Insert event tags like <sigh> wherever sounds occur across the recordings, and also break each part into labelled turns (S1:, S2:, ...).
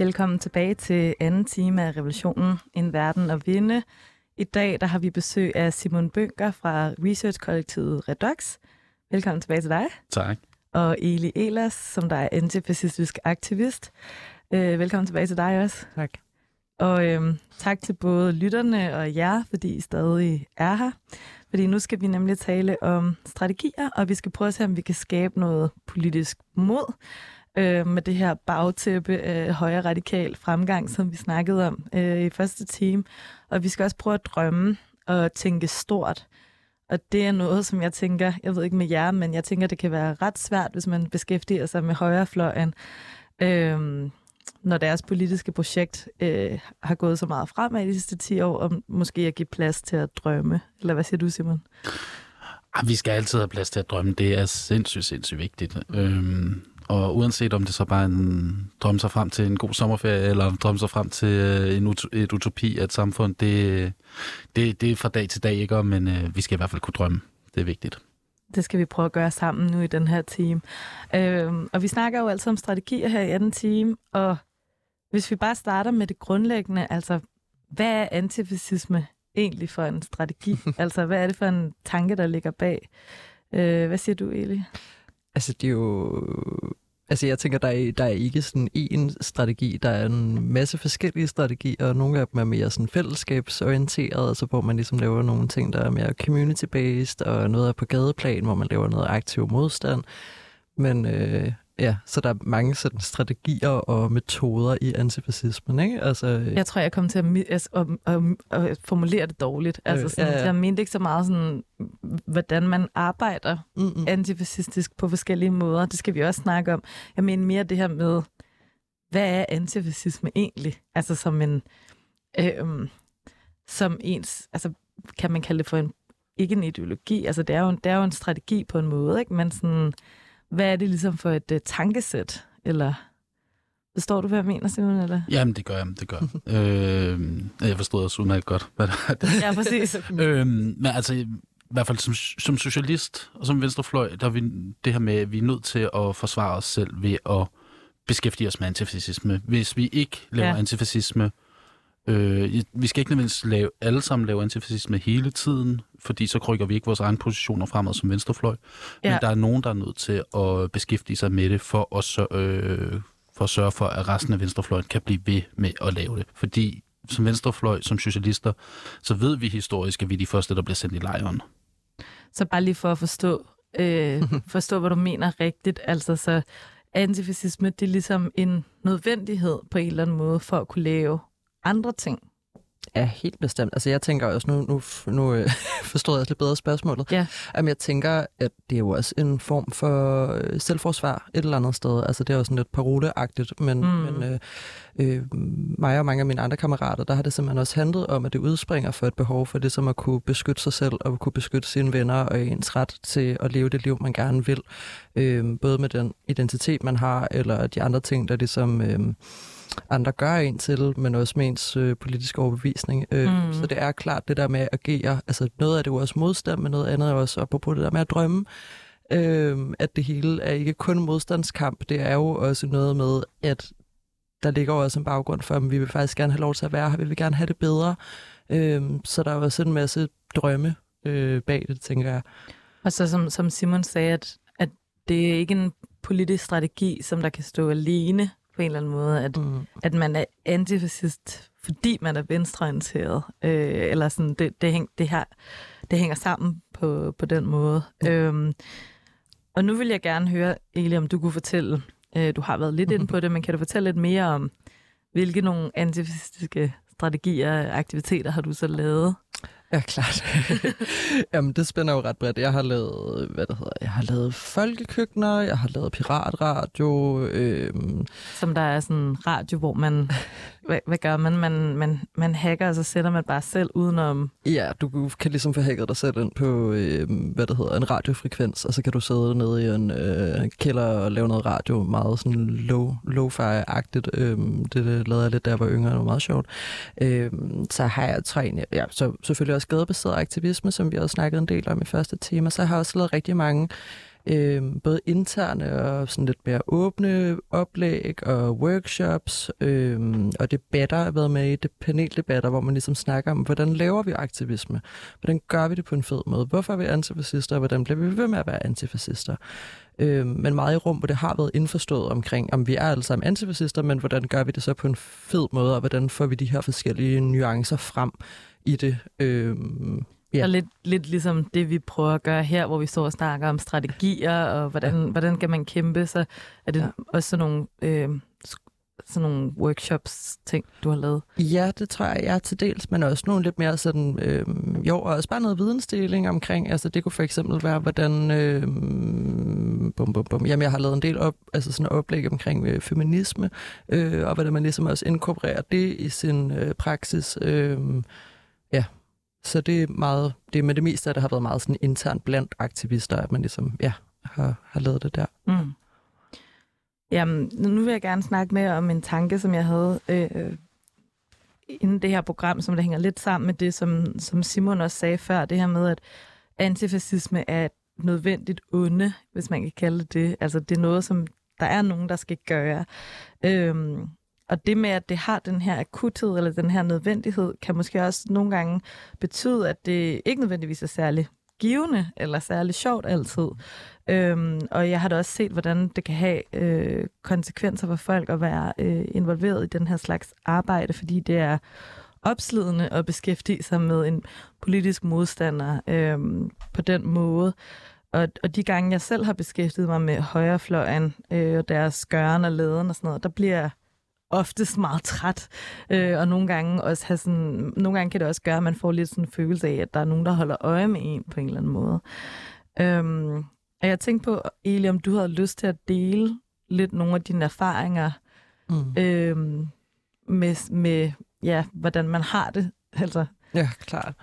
S1: Velkommen tilbage til anden time af Revolutionen, En Verden at Vinde. I dag der har vi besøg af Simon Bønker fra research-kollektivet Redox. Velkommen tilbage til dig.
S2: Tak.
S1: Og Eli Elas, som der er antifascistisk aktivist. Øh, velkommen tilbage til dig også.
S3: Tak.
S1: Og øhm, tak til både lytterne og jer, fordi I stadig er her. Fordi nu skal vi nemlig tale om strategier, og vi skal prøve at se, om vi kan skabe noget politisk mod øh, med det her bagtæppe af højre radikal fremgang, som vi snakkede om øh, i første time. Og vi skal også prøve at drømme og tænke stort. Og det er noget, som jeg tænker, jeg ved ikke med jer, men jeg tænker, det kan være ret svært, hvis man beskæftiger sig med højrefløjen. Øh, når deres politiske projekt øh, har gået så meget fremad i de sidste 10 år, og måske at give plads til at drømme. Eller hvad siger du, Simon?
S2: Ah, vi skal altid have plads til at drømme. Det er sindssygt, sindssygt vigtigt. Øhm, og uanset om det så bare en drømme sig frem til en god sommerferie, eller drømme sig frem til øh, en ut- et utopi af et samfund, det, det, det er fra dag til dag, ikke? Men øh, vi skal i hvert fald kunne drømme. Det er vigtigt.
S1: Det skal vi prøve at gøre sammen nu i den her time. Øhm, og vi snakker jo altid om strategier her i anden time, og hvis vi bare starter med det grundlæggende, altså hvad er antifascisme egentlig for en strategi? <laughs> altså hvad er det for en tanke, der ligger bag? Øh, hvad siger du, Eli?
S3: Altså, det er jo... Altså, jeg tænker, der er, der er ikke sådan én strategi. Der er en masse forskellige strategier, og nogle af dem er mere sådan fællesskabsorienteret, altså hvor man ligesom laver nogle ting, der er mere community-based, og noget er på gadeplan, hvor man laver noget aktiv modstand. Men øh, ja, så der er mange sådan strategier og metoder i antifascismen, ikke? Altså,
S1: Jeg tror, jeg kom til at, altså, at, at, at formulere det dårligt. Altså,
S3: Øh,
S1: sådan,
S3: ja, ja.
S1: Jeg mente ikke så meget sådan, hvordan man arbejder
S3: mm-mm.
S1: antifascistisk på forskellige måder. Det skal vi også snakke om. Jeg mener mere det her med, hvad er antifascisme egentlig? Altså som en, øhm, som ens, altså kan man kalde det for en, ikke en ideologi, altså det er jo en, det er jo en strategi på en måde, ikke? Men sådan, hvad er det ligesom for et uh, tankesæt? Eller, forstår du, hvad jeg mener, Simon? Eller?
S2: Jamen, det gør jeg. Det gør jeg. <laughs> øh, jeg forstod også udmærket godt, hvad der er.
S1: Ja, præcis. <laughs>
S2: øhm, men altså, i hvert fald som, som socialist og som venstrefløj, der er vi det her med, at vi er nødt til at forsvare os selv ved at beskæftige os med antifascisme. Hvis vi ikke laver
S1: ja.
S2: antifascisme, øh, vi skal ikke nødvendigvis lave, alle sammen lave antifascisme hele tiden, fordi så krykker vi ikke vores egne positioner fremad som venstrefløj. Ja.
S1: Ja.
S2: Men der er nogen, der er nødt til at beskæftige sig med det, for at, så, øh, for at sørge for, at resten af venstrefløjen kan blive ved med at lave det. Fordi som venstrefløj, som socialister, så ved vi historisk, at vi er de første, der bliver sendt i lejren.
S1: Så bare lige for at forstå, øh, <laughs> forstå hvad du mener rigtigt. Altså, så antifascisme, det er ligesom en nødvendighed på en eller anden måde for at kunne lave andre ting.
S3: Ja, helt bestemt. Altså jeg tænker også, nu, nu, nu øh, <laughs> forstod jeg også lidt bedre spørgsmålet.
S1: Ja.
S3: Jamen, jeg tænker, at det er jo også en form for øh, selvforsvar et eller andet sted. Altså det er jo sådan lidt paroleagtigt, men,
S1: mm.
S3: men øh, øh, mig og mange af mine andre kammerater, der har det simpelthen også handlet om, at det udspringer for et behov for det som at kunne beskytte sig selv og kunne beskytte sine venner og ens ret til at leve det liv, man gerne vil. Øh, både med den identitet, man har, eller de andre ting, der ligesom... Øh, andre gør en til, men også med ens øh, politiske overbevisning. Øh,
S1: Mm.
S3: Så det er klart det der med at agere. Altså noget af det er jo også modstand, men noget andet er også apropos det der med at drømme. Øh, at det hele er ikke kun modstandskamp. Det er jo også noget med, at der ligger jo også en baggrund for, at vi vil faktisk gerne have lov til at være her. Vi vil gerne have det bedre. Øh, så der er jo også en masse drømme øh, bag det, tænker jeg.
S1: Og så som, som Simon sagde, at, at det er ikke en politisk strategi, som der kan stå alene på en eller anden måde, at,
S3: Mm.
S1: at man er antifascist, fordi man er venstreorienteret. Øh, eller sådan, det, det, hæng, det, her, det hænger sammen på, på den måde.
S3: Ja.
S1: Øhm, og nu vil jeg gerne høre, Eli, om du kunne fortælle, øh, du har været lidt inde <laughs> på det, men kan du fortælle lidt mere om, hvilke nogle antifascistiske strategier og aktiviteter har du så lavet?
S3: Ja, klart. <laughs> Jamen, det spænder jo ret bredt. Jeg har lavet, hvad det hedder, jeg har lavet folkekøkkener, jeg har lavet piratradio, øhm,
S1: Som der er sådan en radio, hvor man, <laughs> hvad, hvad gør man? man? Man man hacker, og så sætter man bare selv udenom.
S3: ja, du kan ligesom få hacket dig selv ind på, øh, hvad det hedder, en radiofrekvens, og så kan du sidde nede i en øh, kælder og lave noget radio, meget sådan low, lo-fi-agtigt. Øh, det, det lavede jeg lidt, da jeg var yngre, det var meget sjovt. Øh, så har jeg trænet, ja, så selvfølgelig også gadebaseret aktivisme, som vi også snakkede en del om i første time, så har jeg også lavet rigtig mange øh, både interne og sådan lidt mere åbne oplæg og workshops øh, og debatter. Jeg har været med i det paneldebatter, hvor man ligesom snakker om, hvordan laver vi aktivisme? Hvordan gør vi det på en fed måde? Hvorfor er vi antifascister, og hvordan bliver vi ved med at være antifascister? Øh, men meget i rum, hvor det har været indforstået omkring, om vi er alle sammen antifascister, men hvordan gør vi det så på en fed måde, og hvordan får vi de her forskellige nuancer frem i det? Øh,
S1: Ja. Og lidt, lidt ligesom det, vi prøver at gøre her, hvor vi står og snakker om strategier, og hvordan, ja. hvordan kan man kæmpe, så er det ja. også sådan nogle, øh, sådan nogle workshops ting, du har lavet.
S3: Ja, det tror jeg, jeg er til dels, men også nogle lidt mere sådan, øh, jo, og også bare noget vidensdeling omkring, altså det kunne for eksempel være, hvordan, øh, bum, bum, bum, jamen jeg har lavet en del op, altså sådan oplæg omkring øh, feminisme, øh, og hvordan man ligesom også inkorporerer det i sin øh, praksis, øh, ja, så det er meget, det er med det meste, at det har været meget sådan internt blandt aktivister, at man ligesom, ja, har, har lavet det der. Mm.
S1: Jamen, nu vil jeg gerne snakke med om en tanke, som jeg havde øh, inden det her program, som der hænger lidt sammen med det, som, som Simon også sagde før, det her med, at antifascisme er et nødvendigt onde, hvis man kan kalde det det. Altså, det er noget, som der er nogen, der skal gøre. Øhm, og det med, at det har den her akuthed eller den her nødvendighed, kan måske også nogle gange betyde, at det ikke nødvendigvis er særlig givende eller særlig sjovt altid. Øhm, og jeg har da også set, hvordan det kan have øh, konsekvenser for folk at være øh, involveret i den her slags arbejde, fordi det er opslidende at beskæftige sig med en politisk modstander øh, på den måde. Og, og de gange, jeg selv har beskæftiget mig med højrefløjen øh, og deres gøren og leden og sådan noget, der bliver oftest meget træt, øh, og nogle gange også have sådan, nogle gange kan det også gøre, at man får lidt sådan en følelse af, at der er nogen, der holder øje med en på en eller anden måde. Øhm, og jeg tænkte på, Eli, om du havde lyst til at dele lidt nogle af dine erfaringer mm. øhm, med, med, ja, hvordan man har det. Altså.
S3: Ja, klart.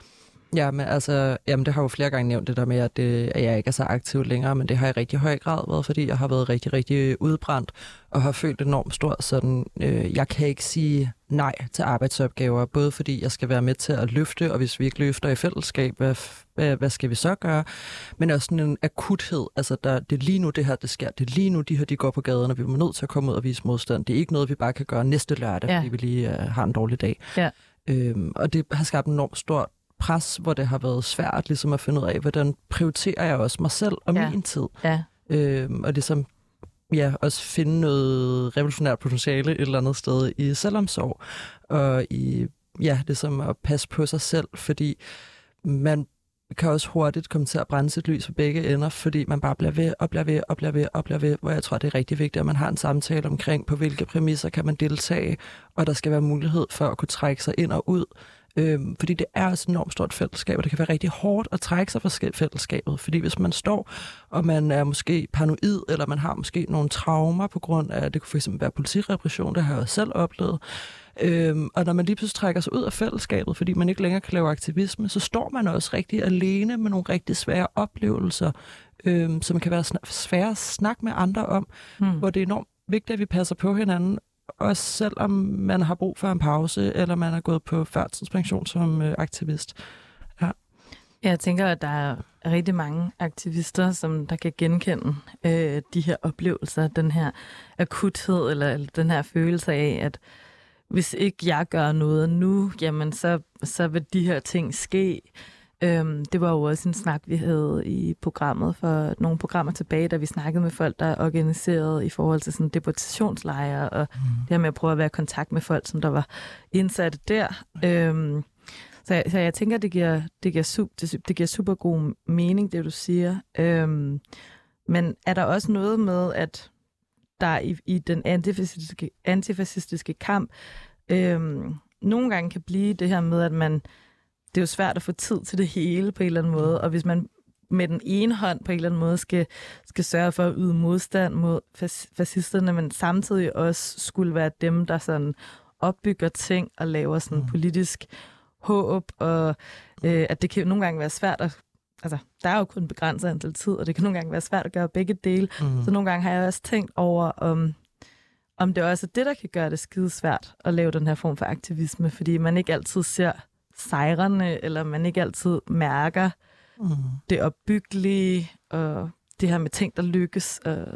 S3: Ja, men altså, jamen det har jo flere gange nævnt det der med, at, det, at jeg ikke er så aktiv længere, men det har i rigtig høj grad været, fordi jeg har været rigtig, rigtig udbrændt og har følt enormt stort sådan, øh, jeg kan ikke sige nej til arbejdsopgaver, både fordi jeg skal være med til at løfte, og hvis vi ikke løfter i fællesskab, hvad, hvad, hvad skal vi så gøre? Men også sådan en akuthed, altså der, det er lige nu det her, det sker, det er lige nu de her, de går på gaden, og vi er nødt til at komme ud og vise modstand. Det er ikke noget, vi bare kan gøre næste lørdag, ja. fordi vi lige uh, har en dårlig dag. Ja. Øhm, og det har skabt enormt stort pres, hvor det har været svært ligesom at finde ud af, hvordan prioriterer jeg også mig selv og ja. min tid. Ja. Øhm, og ligesom ja, også finde noget revolutionært potentiale et eller andet sted i selvomsorg, og i ja, det som at passe på sig selv, fordi man kan også hurtigt komme til at brænde sit lys på begge ender, fordi man bare bliver ved og bliver ved og bliver ved og bliver ved, hvor jeg tror, det er rigtig vigtigt, at man har en samtale omkring, på hvilke præmisser kan man deltage, og der skal være mulighed for at kunne trække sig ind og ud Øhm, fordi det er også et enormt stort fællesskab, og det kan være rigtig hårdt at trække sig fra fællesskabet. Fordi hvis man står, og man er måske paranoid, eller man har måske nogle traumer på grund af, det kunne fx være politirepression, det har jeg selv oplevet, Øhm, og når man lige pludselig trækker sig ud af fællesskabet, fordi man ikke længere kan lave aktivisme, så står man også rigtig alene med nogle rigtig svære oplevelser, øhm, som kan være svære at snakke med andre om, hmm. hvor det er enormt vigtigt, at vi passer på hinanden, også selvom man har brug for en pause, eller man er gået på førtidspension som øh, aktivist. Ja.
S1: Jeg tænker, at der er rigtig mange aktivister, som der kan genkende øh, de her oplevelser, den her akuthed, eller, eller den her følelse af, at hvis ikke jeg gør noget nu, jamen så, så vil de her ting ske. Øhm, det var jo også en snak, vi havde i programmet for nogle programmer tilbage, da vi snakkede med folk, der er organiseret i forhold til sådan deportationslejre, og mm. det her med at prøve at være i kontakt med folk, som der var indsatte der. Øhm, så, jeg, så jeg tænker, det giver, det, giver super, det, det giver super god mening, det du siger. Øhm, men er der også noget med, at der i, i den antifascistiske, antifascistiske kamp øhm, nogle gange kan blive det her med, at man det er jo svært at få tid til det hele på en eller anden måde, og hvis man med den ene hånd på en eller anden måde skal, skal sørge for at yde modstand mod fascisterne, men samtidig også skulle være dem, der sådan opbygger ting og laver sådan mm. politisk håb, og øh, at det kan nogle gange være svært at altså, der er jo kun begrænset antal tid, og det kan nogle gange være svært at gøre begge dele. Mm. Så nogle gange har jeg også tænkt over, om, om det også er det, der kan gøre det skide svært at lave den her form for aktivisme, fordi man ikke altid ser sejrene, eller man ikke altid mærker mm. det opbyggelige, og det her med ting, der lykkes. Og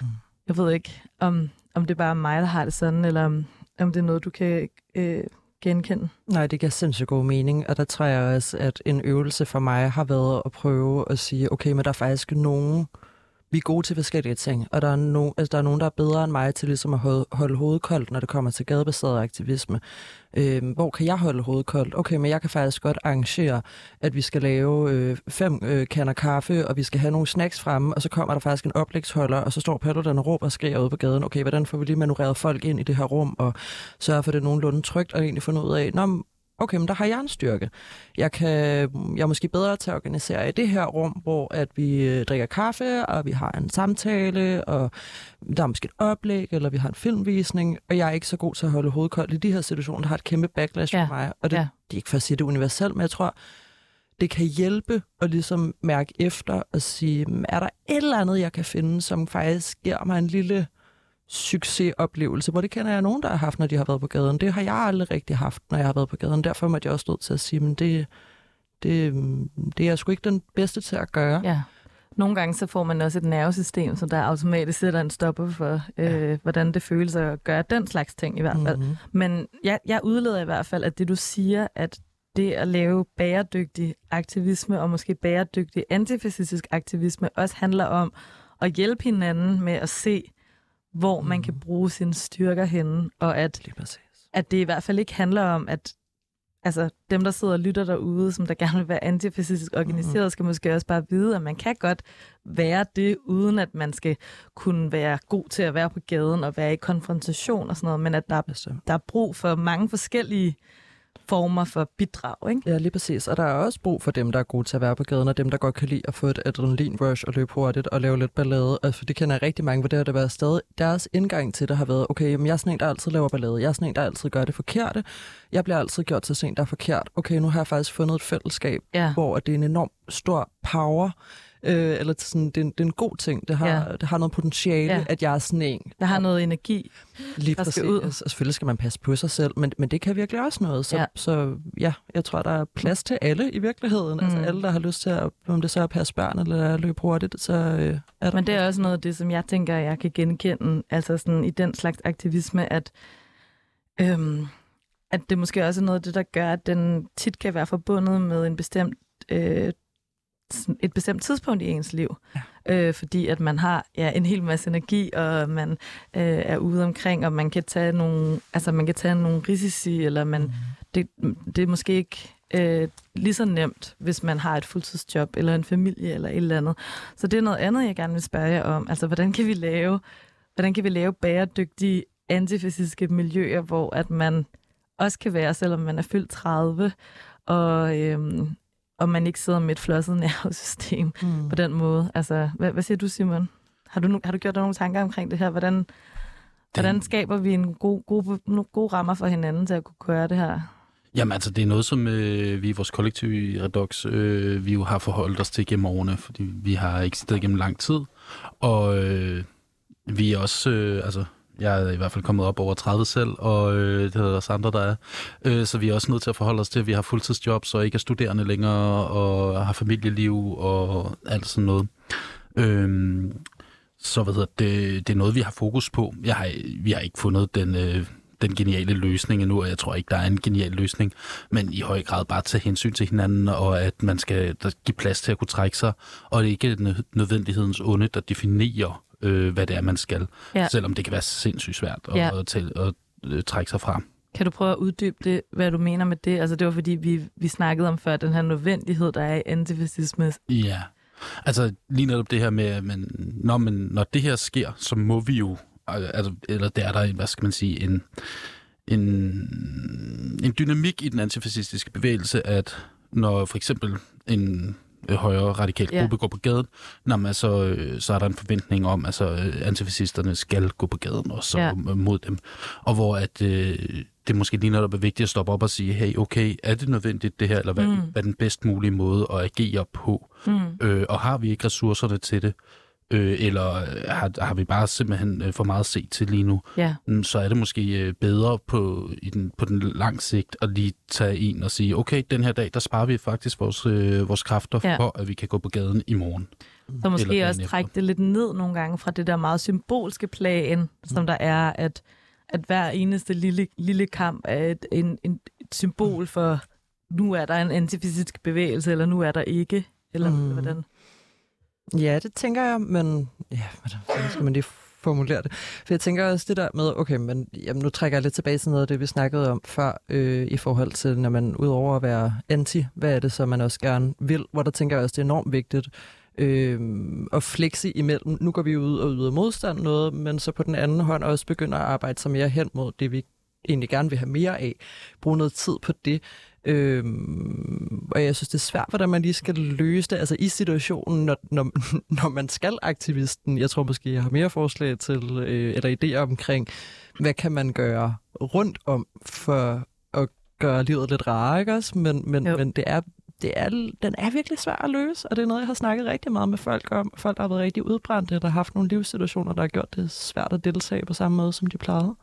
S3: Mm.
S1: Jeg ved ikke, om, om det bare er mig, der har det sådan, eller om, om det er noget, du kan øh, genkende.
S3: Nej, det giver sindssygt god mening, og der tror jeg også, at en øvelse for mig har været at prøve at sige, okay, men der er faktisk nogen, vi er gode til forskellige ting, og der er, no, altså, der er nogen, der er bedre end mig til ligesom at holde, holde hovedet koldt, når det kommer til gadebaseret aktivisme. Øh, hvor kan jeg holde hovedet koldt? Okay, men jeg kan faktisk godt arrangere, at vi skal lave øh, fem øh, kander kaffe, og vi skal have nogle snacks fremme, og så kommer der faktisk en oplægsholder, og så står paddlerne og råber og skriger ude på gaden, okay, hvordan får vi lige manøvreret folk ind i det her rum, og sørge for, at det er nogenlunde trygt, og egentlig finde ud af, Nå, okay, men der har jeg en styrke. Jeg, kan, jeg er måske bedre til at organisere i det her rum, hvor at vi øh, drikker kaffe, og vi har en samtale, og der er måske et oplæg, eller vi har en filmvisning, og jeg er ikke så god til at holde hovedet koldt i de her situationer, der har et kæmpe backlash
S1: Ja,
S3: for mig. Og det,
S1: ja.
S3: det er ikke for at sige det er universelt, men jeg tror, det kan hjælpe at ligesom mærke efter og sige, "Mm, er der et eller andet, jeg kan finde, som faktisk giver mig en lille succesoplevelse, hvor det kender jeg nogen, der har haft, når de har været på gaden. Det har jeg aldrig rigtig haft, når jeg har været på gaden. Derfor måtte jeg også nødt til at sige, men det, det, det er jeg sgu ikke den bedste til at gøre.
S1: Ja. Nogle gange så får man også et nervesystem, som der automatisk sætter en stopper for, øh, ja. hvordan det føles at gøre den slags ting i hvert fald.
S3: Mm-hmm.
S1: Men jeg, jeg udleder i hvert fald, at det du siger, at det at lave bæredygtig aktivisme, og måske bæredygtig antifascistisk aktivisme, også handler om at hjælpe hinanden med at se, hvor man kan bruge sine styrker henne, og at, at det i hvert fald ikke handler om, at altså, dem, der sidder og lytter derude, som der gerne vil være antifascistisk organiseret, skal måske også bare vide, at man kan godt være det, uden at man skal kunne være god til at være på gaden og være i konfrontation og sådan noget, men at der er, der er brug for mange forskellige former for bidrag, ikke?
S3: Ja, lige præcis. Og der er også brug for dem, der er gode til at være på gaden, og dem, der godt kan lide at få et adrenalin-rush og løbe hurtigt og lave lidt ballade. Altså, det kender jeg rigtig mange, hvor det har det været stadig. Deres indgang til det har været, okay, jamen, jeg er sådan en, der altid laver ballade. Jeg er sådan en, der altid gør det forkerte. Jeg bliver altid gjort til sådan en, der er forkert. Okay, nu har jeg faktisk fundet et fællesskab,
S1: Ja.
S3: hvor det er en enorm stor power, øh, eller sådan, det, er en, det er en god ting. Det har,
S1: Ja.
S3: det har noget potentiale,
S1: Ja.
S3: at jeg er sådan en.
S1: Der har noget energi.
S3: Lige
S1: der
S3: præcis.
S1: skal ud.
S3: Og selvfølgelig skal man passe på sig selv, men, men det kan virkelig også noget. Så
S1: Ja.
S3: så ja, jeg tror, der er plads til alle i virkeligheden. Mm. Altså
S1: Mm.
S3: alle, der har lyst til at, om det så er at passe børn eller at løbe hurtigt, så øh, er der
S1: Men det er også noget af det, som jeg tænker, jeg kan genkende, altså sådan i den slags aktivisme, at, øhm, at det måske også er noget af det, der gør, at den tit kan være forbundet med en bestemt, øh, et bestemt tidspunkt i ens liv.
S3: Ja.
S1: Øh, fordi at man har ja, en hel masse energi, og man øh, er ude omkring, og man kan tage nogle, altså man kan tage nogle risici, eller man,
S3: Mm.
S1: det, det er måske ikke øh, lige så nemt, hvis man har et fuldtidsjob, eller en familie, eller et eller andet. Så det er noget andet, jeg gerne vil spørge jer om. Altså, hvordan kan vi lave, hvordan kan vi lave bæredygtige antifascistiske miljøer, hvor at man også kan være, selvom man er fyldt 30, og, øhm, og man ikke sidder med et flosset <laughs> nervesystem
S3: Mm.
S1: på den måde. Altså, hvad, hvad siger du, Simon? Har du, har du gjort dig nogle tanker omkring det her? Hvordan, hvordan skaber vi en god, god, nogle gode rammer for hinanden til at kunne gøre det her?
S2: Jamen altså, det er noget, som øh, vi i vores kollektiv i Redox, øh, vi jo har forholdt os til gennem årene, fordi vi har eksisteret gennem lang tid. Og øh, vi er også, øh, altså, jeg er i hvert fald kommet op over 30 selv, og øh, det er der også andre, der er. Øh, så vi er også nødt til at forholde os til, at vi har fuldtidsjobs og ikke er studerende længere, og har familieliv og alt sådan noget. Øh, så hvad hedder det, det er noget, vi har fokus på. Jeg har, vi har ikke fundet den, øh, den geniale løsning endnu, og jeg tror ikke, der er en genial løsning, men i høj grad bare tage hensyn til hinanden, og at man skal give plads til at kunne trække sig, og det er ikke nødvendighedens onde, der definerer, øh, hvad det er, man skal,
S1: Ja.
S2: selvom det kan være sindssygt svært at,
S1: Ja.
S2: at, til, at øh, trække sig fra.
S1: Kan du prøve at uddybe det, hvad du mener med det? Altså det var fordi, vi, vi snakkede om før, den her nødvendighed, der er i antifascisme.
S2: Ja, altså lige netop det her med, at man, når, man, når det her sker, så må vi jo, altså, eller der er der, hvad skal man sige, en, en, en dynamik i den antifascistiske bevægelse, at når for eksempel en øh, højere radikal
S1: Ja.
S2: gruppe går på gaden, når man så, øh, så er der en forventning om, at altså, øh, antifascisterne skal gå på gaden også
S1: Ja.
S2: ja. mod dem. Og hvor at, øh, det måske lige netop er vigtigt at stoppe op og sige, hey, okay, er det nødvendigt det her, eller hvad,
S1: mm.
S2: hvad er den bedst mulige måde at agere på?
S1: Mm.
S2: Øh, og har vi ikke ressourcerne til det, øh, eller øh, har, har vi bare simpelthen øh, for meget at se til lige nu,
S1: Ja,
S2: mm, så er det måske øh, bedre på, i den, på den lang sigt at lige tage en og sige, okay, den her dag, der sparer vi faktisk vores, øh, vores kræfter
S1: Ja.
S2: for, at vi kan gå på gaden i morgen.
S1: så måske også
S2: efter.
S1: trække det lidt ned nogle gange fra det der meget symbolske plan, som der er, at, at hver eneste lille, lille kamp er et, en, en, et symbol for, nu er der en antifascistisk bevægelse, eller nu er der ikke, eller
S3: Mm.
S1: mm. hvordan.
S3: Ja, det tænker jeg, men ja, hvordan skal man lige formulere det? For jeg tænker også det der med, okay, men jamen, nu trækker jeg lidt tilbage til noget af det, vi snakkede om før, øh, i forhold til, når man udover at være anti, hvad er det så, man også gerne vil? Hvor der tænker jeg også, det er enormt vigtigt øh, at flekse imellem. Nu går vi ud og yder modstand noget, men så på den anden hånd også begynder at arbejde sig mere hen mod det, vi egentlig gerne vil have mere af. Bruge noget tid på det. Øhm, og jeg synes, det er svært, hvordan man lige skal løse det. Altså i situationen, når, når, <laughs> når man skal aktivisten. Jeg tror måske, jeg har mere forslag til, øh, eller idéer omkring, hvad kan man gøre rundt om for at gøre livet lidt rarere, ikke også? Men, men,
S1: Jo.
S3: men det er, det er, den er virkelig svær at løse, og det er noget, jeg har snakket rigtig meget med folk om. Folk, der har været rigtig udbrændte, der har haft nogle livssituationer, der har gjort det svært at deltage på samme måde, som de plejede.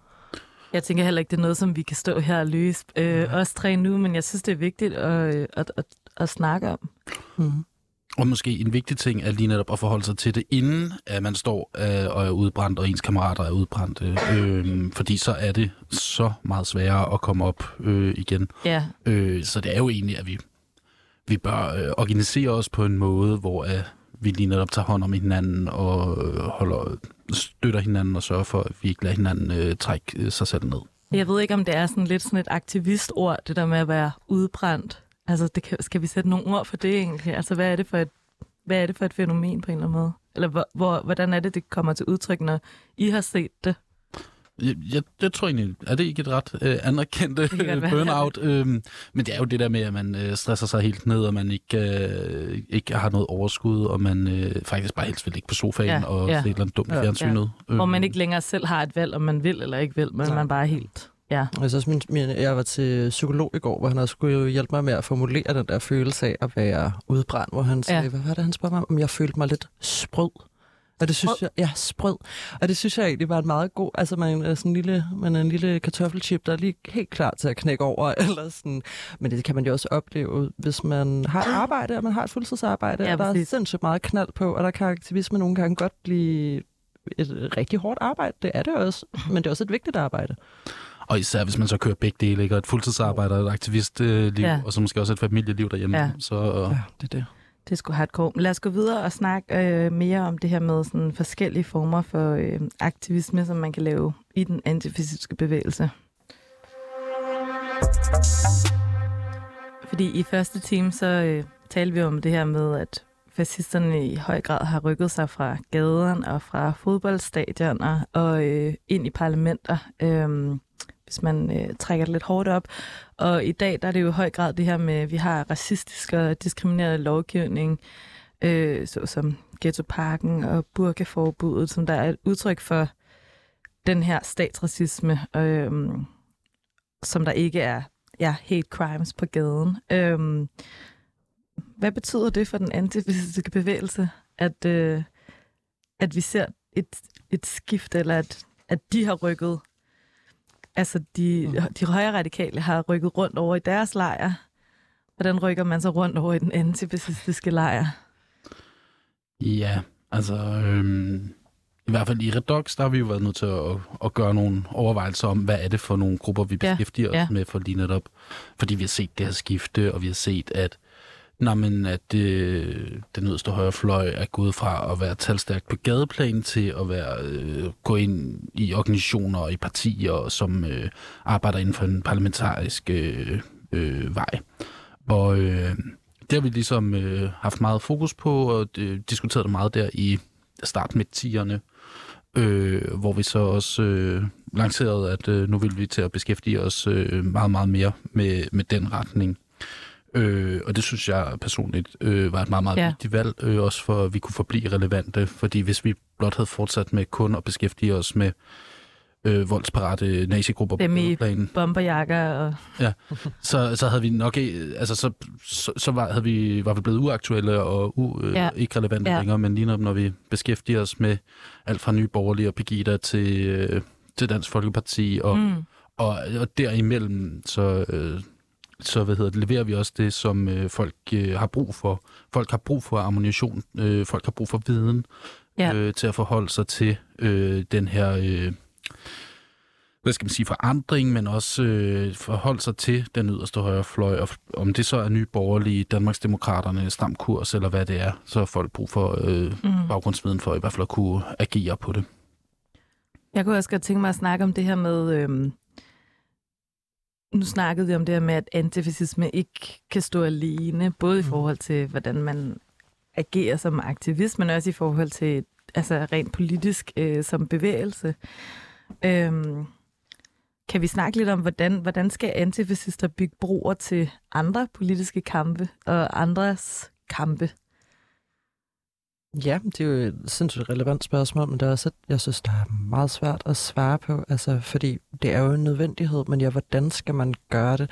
S1: Jeg tænker heller ikke, det er noget, som vi kan stå her og løse øh, os tre nu, men jeg synes, det er vigtigt at, øh, at, at, at snakke om.
S3: Mm.
S2: Og måske en vigtig ting er lige netop at forholde sig til det, inden at man står øh, og er udbrændt, og ens kammerater er udbrændte. Øh, fordi så er det så meget sværere at komme op øh, igen.
S1: Ja,
S2: Øh, så det er jo egentlig, at vi, vi bør øh, organisere os på en måde, hvor øh, vi lige netop tager hånd om hinanden og øh, holder, støtter hinanden og sørger for, at vi ikke lader hinanden øh, trække øh, sig selv ned.
S1: jeg ved ikke, om det er sådan lidt sådan et aktivistord, det der med at være udbrændt. Altså, det kan, skal vi sætte nogle ord for det egentlig? Altså, hvad er det for et, hvad er det for et fænomen på en eller anden måde? Eller hvor, hvor, hvordan er det, det kommer til udtryk, når I har set det?
S2: Jeg, jeg, det tror jeg egentlig, er det ikke et ret øh, anerkendt øh, burnout? Øhm, men det er jo det der med, at man øh, stresser sig helt ned, og man ikke, øh, ikke har noget overskud, og man øh, faktisk bare helst vil ligge på sofaen
S1: Ja,
S2: ja, og
S1: ja.
S2: se et eller andet dumt
S3: Ja,
S2: fjernsynet.
S1: Hvor man
S2: Øhm,
S1: ikke længere selv har et valg, om man vil eller ikke vil, men
S3: Nej.
S1: man bare er helt... Ja,
S3: Jeg, synes min, min, jeg var til psykolog i går, hvor han også skulle jo hjælpe mig med at formulere den der følelse af at være udbrændt, hvor han sagde,
S1: Ja.
S3: hvad var det, han spurgte mig om? Jeg følte mig lidt sprød. Og det synes jeg, ja, sprød. Og det synes jeg egentlig var en meget god, altså man er sådan en lille, man er en lille kartoffelchip, der er lige helt klar til at knække over, <laughs> eller sådan. Men det kan man jo også opleve, hvis man har et arbejde, og man har et fuldtidsarbejde,
S1: Ja,
S3: og der er sindssygt meget knald på, og der kan aktivisme nogle gange godt blive et rigtig hårdt arbejde. Det er det også, men det er også et vigtigt arbejde.
S2: Og især hvis man så kører begge dele, ikke? og et fuldtidsarbejde og et aktivistliv,
S1: Ja.
S2: og så måske også et familieliv derhjemme.
S1: Ja.
S2: Så
S3: Ja, det er det
S1: det skulle hardcore. Men lad os gå videre og snakke øh, mere om det her med sådan forskellige former for øh, aktivisme, som man kan lave i den antifascistiske bevægelse. Fordi i første time, så øh, talte vi om det her med, at fascisterne i høj grad har rykket sig fra gaden og fra fodboldstadioner og øh, ind i parlamenter, øh, hvis man øh, trækker det lidt hårdt op. Og i dag der er det jo i høj grad det her med, at vi har racistisk og diskriminerende lovgivning, øh, såsom ghettoparken og burkaforbuddet, som der er et udtryk for den her statsracisme, øh, som der ikke er ja, hate crimes på gaden. Øh, hvad betyder det for den antifascistiske bevægelse, at, øh, at vi ser et, et skift, eller at, at de har rykket, altså de, de højre radikale har rykket rundt over i deres lejr. Hvordan rykker man så rundt over i den antifascistiske lejr?
S2: Ja, altså øhm, i hvert fald i Redox, der har vi jo været nødt til at, at gøre nogle overvejelser om, hvad er det for nogle grupper, vi
S1: Ja,
S2: beskæftiger os
S1: ja.
S2: med for lige netop. Fordi vi har set det her skifte, og vi har set, at Nå, men at det, den yderste højre fløj er gået fra at være talstærkt på gadeplan til at være øh, gå ind i organisationer og i partier, som øh, arbejder inden for en parlamentarisk øh, øh, vej. Og øh, det har vi ligesom øh, haft meget fokus på, og det, diskuteret det meget der i start med 10'erne, øh, hvor vi så også øh, lancerede, at øh, nu vil vi til at beskæftige os øh, meget, meget mere med, med den retning. Øh, og det synes jeg personligt øh, var et meget, meget
S1: Ja.
S2: ja. vigtigt valg, øh, også for at vi kunne forblive relevante, fordi hvis vi blot havde fortsat med kun at beskæftige os med øh, voldsparate nazigrupper
S1: Dem i
S2: planen.
S1: Bomberjakker og...
S2: så, så havde vi nok altså så, så, så var, havde vi, var vi blevet uaktuelle og u, øh,
S1: Ja.
S2: ja. ikke relevante
S1: Ja.
S2: ja. længere, men lige når, når vi beskæftiger os med alt fra Nye Borgerlige og Pegida til, øh, til Dansk Folkeparti, og. Mm. og, og derimellem, så, øh, så hvad hedder det, leverer vi også det, som øh, folk øh, har brug for. Folk har brug for ammunition, øh, folk har brug for viden
S1: Ja.
S2: øh, til at forholde sig til øh, den her... Øh, hvad skal man sige, forandring, men også øh, forholde sig til den yderste højre fløj, og om det så er nye borgerlige, Danmarksdemokraterne, stram kurs, eller hvad det er, så har folk brug for øh,
S1: Mm.
S2: baggrundsviden for i hvert fald at kunne agere på det.
S1: Jeg kunne også godt tænke mig at snakke om det her med... Øhm, nu snakkede vi om det her med, at antifascisme ikke kan stå alene, både i
S3: Mm.
S1: forhold til, hvordan man agerer som aktivist, men også i forhold til altså rent politisk øh, som bevægelse. Øhm, kan vi snakke lidt om, hvordan, hvordan skal antifascister bygge broer til andre politiske kampe og andres kampe?
S3: Ja, det er jo et sindssygt relevant spørgsmål, men det er også et, jeg synes, der er meget svært at svare på, altså, fordi det er jo en nødvendighed, men ja, hvordan skal man gøre det?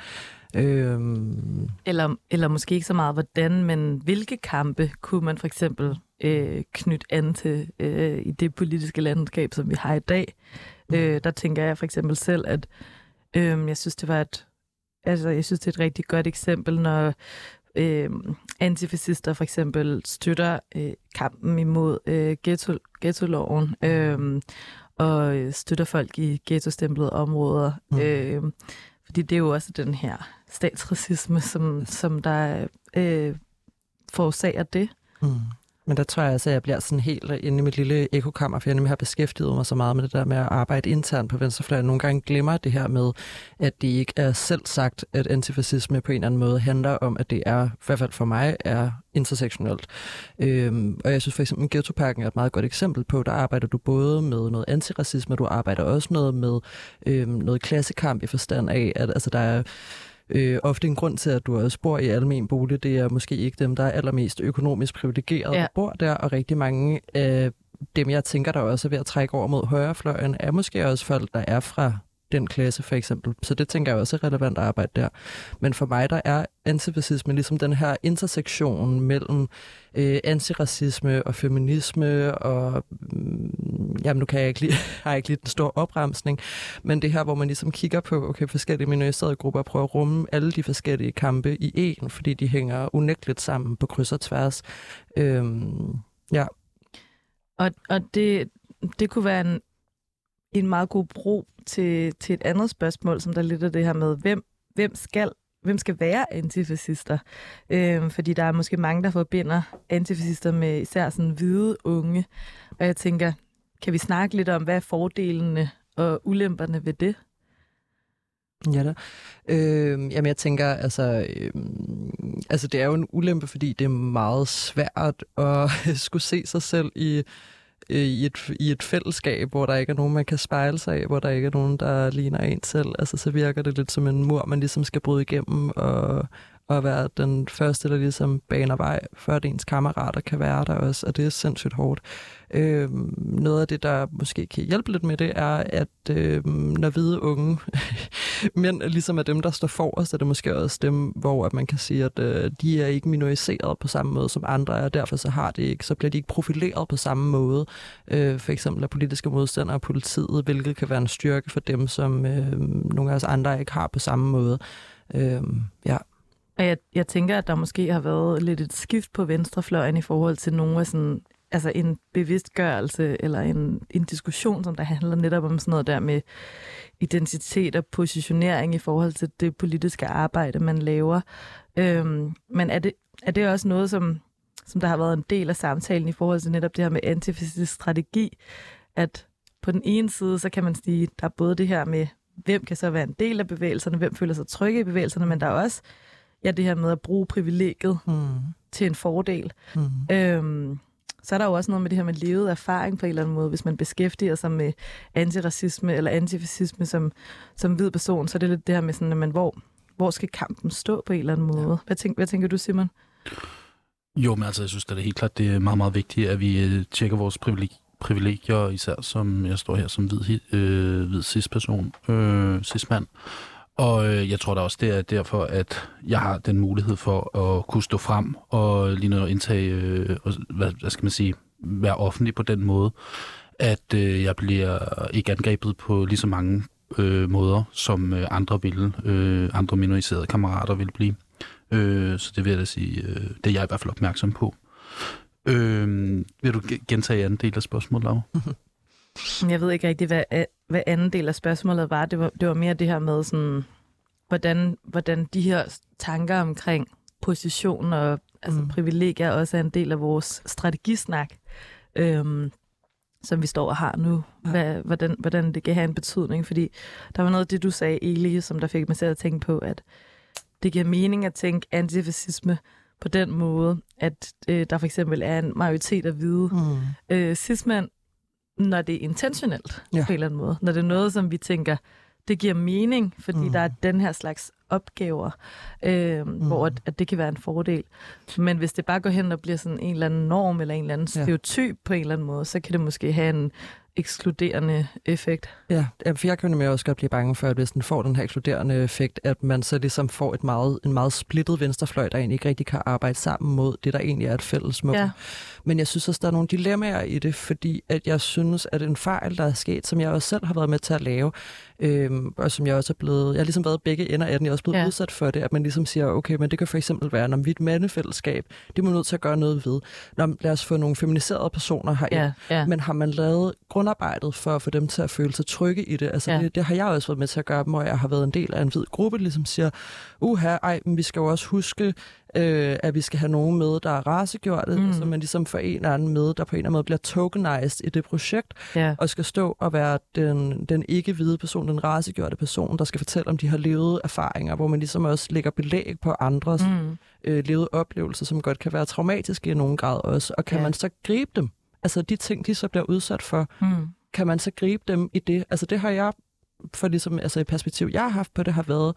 S3: Øhm,
S1: Eller, eller måske ikke så meget hvordan, men hvilke kampe kunne man for eksempel øh, knytte an til øh, i det politiske landskab, som vi har i dag.
S3: Mm.
S1: Øh, der tænker jeg for eksempel selv, at øh, jeg synes, det var et, altså, jeg synes, det er et rigtig godt eksempel, når øh, antifascister for eksempel støtter øh, kampen imod øh, ghetto, ghetto-loven, øh, og støtter folk i ghetto-stemplede områder.
S3: Mm.
S1: Øh, fordi det er jo også den her statsracisme, som, som der øh, forårsager det.
S3: mm. Men der tror jeg altså, at jeg bliver sådan helt inde i mit lille ekokammer, for jeg nemlig har beskæftiget mig så meget med det der med at arbejde internt på venstrefløjen. Nogle gange glemmer det her med, at det ikke er selv sagt, at antifascisme på en eller anden måde handler om, at det er, i hvert fald for mig, er intersektionelt. Øhm, og jeg synes for eksempel, at Ghettoparken er et meget godt eksempel på, der arbejder du både med noget antiracisme, du arbejder også noget med øhm, noget klassekamp i forstand af, at altså, der er Øh, ofte en grund til, at du også bor i almen bolig, det er måske ikke dem, der er allermest økonomisk privilegeret,
S1: Ja.
S3: bor der, og rigtig mange af dem, jeg tænker, der også er ved at trække over mod højrefløjen, er måske også folk, der er fra den klasse for eksempel. Så det tænker jeg også er relevant at arbejde der. Men for mig, der er antifascisme ligesom den her intersektion mellem øh, antiracisme og feminisme, og mm, jamen nu kan jeg ikke lige, <laughs> har jeg ikke lige den store opremsning, men det her, hvor man ligesom kigger på okay, forskellige minoriserede grupper og prøver at rumme alle de forskellige kampe i én, fordi de hænger unægteligt sammen på kryds og tværs. Øhm, ja,
S1: Og, og det, det kunne være en, en meget god bro til, til et andet spørgsmål, som der lidt er det her med, hvem, hvem skal hvem skal være antifascister? Øhm, fordi der er måske mange, der forbinder antifascister med især sådan hvide unge. Og jeg tænker, kan vi snakke lidt om, hvad er fordelene og ulemperne ved det?
S3: Ja da. Øh, jamen jeg tænker, altså, øh, altså det er jo en ulempe, fordi det er meget svært at <laughs> skulle se sig selv i, øh, i, et, i et fællesskab, hvor der ikke er nogen, man kan spejle sig af, hvor der ikke er nogen, der ligner en selv. Altså så virker det lidt som en mur, man ligesom skal bryde igennem og, at være den første, der ligesom baner vej, før at ens kammerater kan være der også, og det er sindssygt hårdt. Øh, noget af det, der måske kan hjælpe lidt med det, er, at øh, når hvide unge <laughs> mænd ligesom er dem, der står forrest, er det måske også dem, hvor at man kan sige, at øh, de er ikke minoriseret på samme måde som andre er, og derfor så har det ikke, så bliver de ikke profileret på samme måde. Øh, for eksempel af politiske modstandere og politiet, hvilket kan være en styrke for dem, som øh, nogle af os andre ikke har på samme måde. Øh, ja.
S1: Og jeg, jeg tænker, at der måske har været lidt et skift på venstrefløjen i forhold til nogle af sådan, altså en bevidstgørelse eller en, en diskussion, som der handler netop om sådan noget der med identitet og positionering i forhold til det politiske arbejde, man laver. Øhm, men er det, er det også noget, som, som der har været en del af samtalen i forhold til netop det her med antifascistisk strategi, at på den ene side, så kan man sige, der er både det her med, hvem kan så være en del af bevægelserne, hvem føler sig trygge i bevægelserne, men der er også ja, det her med at bruge privilegiet
S3: Hmm.
S1: til en fordel.
S3: Hmm.
S1: Øhm, så er der jo også noget med det her med levet erfaring på en eller anden måde. Hvis man beskæftiger sig med antiracisme eller antifascisme som, som hvid person, så er det lidt det her med sådan, at man, hvor, hvor skal kampen stå på en eller anden måde? Hvad, tænk, hvad tænker du, Simon?
S2: Jo, men altså, jeg synes, at det er helt klart, det er meget, meget vigtigt, at vi øh, tjekker vores privileg- privilegier, især som jeg står her som hvid, øh, hvid cis-person, øh, cis-mand. Og øh, jeg tror da også, det er derfor, at jeg har den mulighed for at kunne stå frem og lige noget indtage, øh, og, hvad, hvad skal man sige, være offentlig på den måde, at øh, jeg bliver ikke angrebet på lige så mange øh, måder, som øh, andre ville, øh, andre minoriserede kammerater vil blive. Øh, så det vil jeg da sige, øh, det er jeg i hvert fald opmærksom på. Øh, vil du gentage anden del af spørgsmålet, Laura?
S1: Jeg ved ikke rigtig, hvad, øh, hvad anden del af spørgsmålet var. Det var, det var mere det her med, sådan, hvordan, hvordan de her tanker omkring position og altså, mm. privilegier også er en del af vores strategisnak, øhm, som vi står og har nu. Hvad, hvordan, hvordan det kan have en betydning. Fordi der var noget af det, du sagde, Eli, som der fik mig til at tænke på, at det giver mening at tænke antifascisme på den måde, at øh, der for eksempel er en majoritet af hvide mm. øh, cis-mænd, når det er intentionelt ja. på en eller anden måde. Når det er noget, som vi tænker, det giver mening, fordi mm. der er den her slags opgaver, øh, mm. hvor at, at det kan være en fordel. Men hvis det bare går hen og bliver sådan en eller anden norm, eller en eller anden stereotyp ja. på en eller anden måde, så kan det måske have en ekskluderende effekt.
S3: Ja, for jeg kan nemlig også godt blive bange for, at hvis den får den her ekskluderende effekt, at man så ligesom får et meget, en meget splittet venstrefløj, der egentlig ikke rigtig kan arbejde sammen mod det, der egentlig er et fælles mål. Ja. Men jeg synes også, der er nogle dilemmaer i det, fordi at jeg synes, at en fejl, der er sket, som jeg også selv har været med til at lave, øhm, og som jeg også er blevet, jeg har ligesom været begge ender af den, jeg er også blevet ja. udsat for det, at man ligesom siger, okay, men det kan for eksempel være, når vi et mandefællesskab, det må nødt til at gøre noget ved. Når, lad os få nogle feminiserede personer herind, ja, ja. men har man lavet grundarbejdet for at få dem til at føle sig trygge i det? Altså, ja. det, det, har jeg også været med til at gøre, hvor jeg har været en del af en hvid gruppe, ligesom siger, uha, ej, men vi skal jo også huske, øh, at vi skal have nogen med, der er rasegjorte, mm. så man ligesom får en eller anden med, der på en eller anden måde bliver tokenized i det projekt, yeah. og skal stå og være den, den ikke-hvide person, den rasegjorte person, der skal fortælle om de har levet erfaringer, hvor man ligesom også lægger belæg på andres mm. øh, levede oplevelser, som godt kan være traumatiske i nogen grad også, og kan yeah. man så gribe dem? Altså de ting, de så bliver udsat for, mm. kan man så gribe dem i det? Altså det har jeg, for ligesom, altså et perspektiv, jeg har haft på det, har været,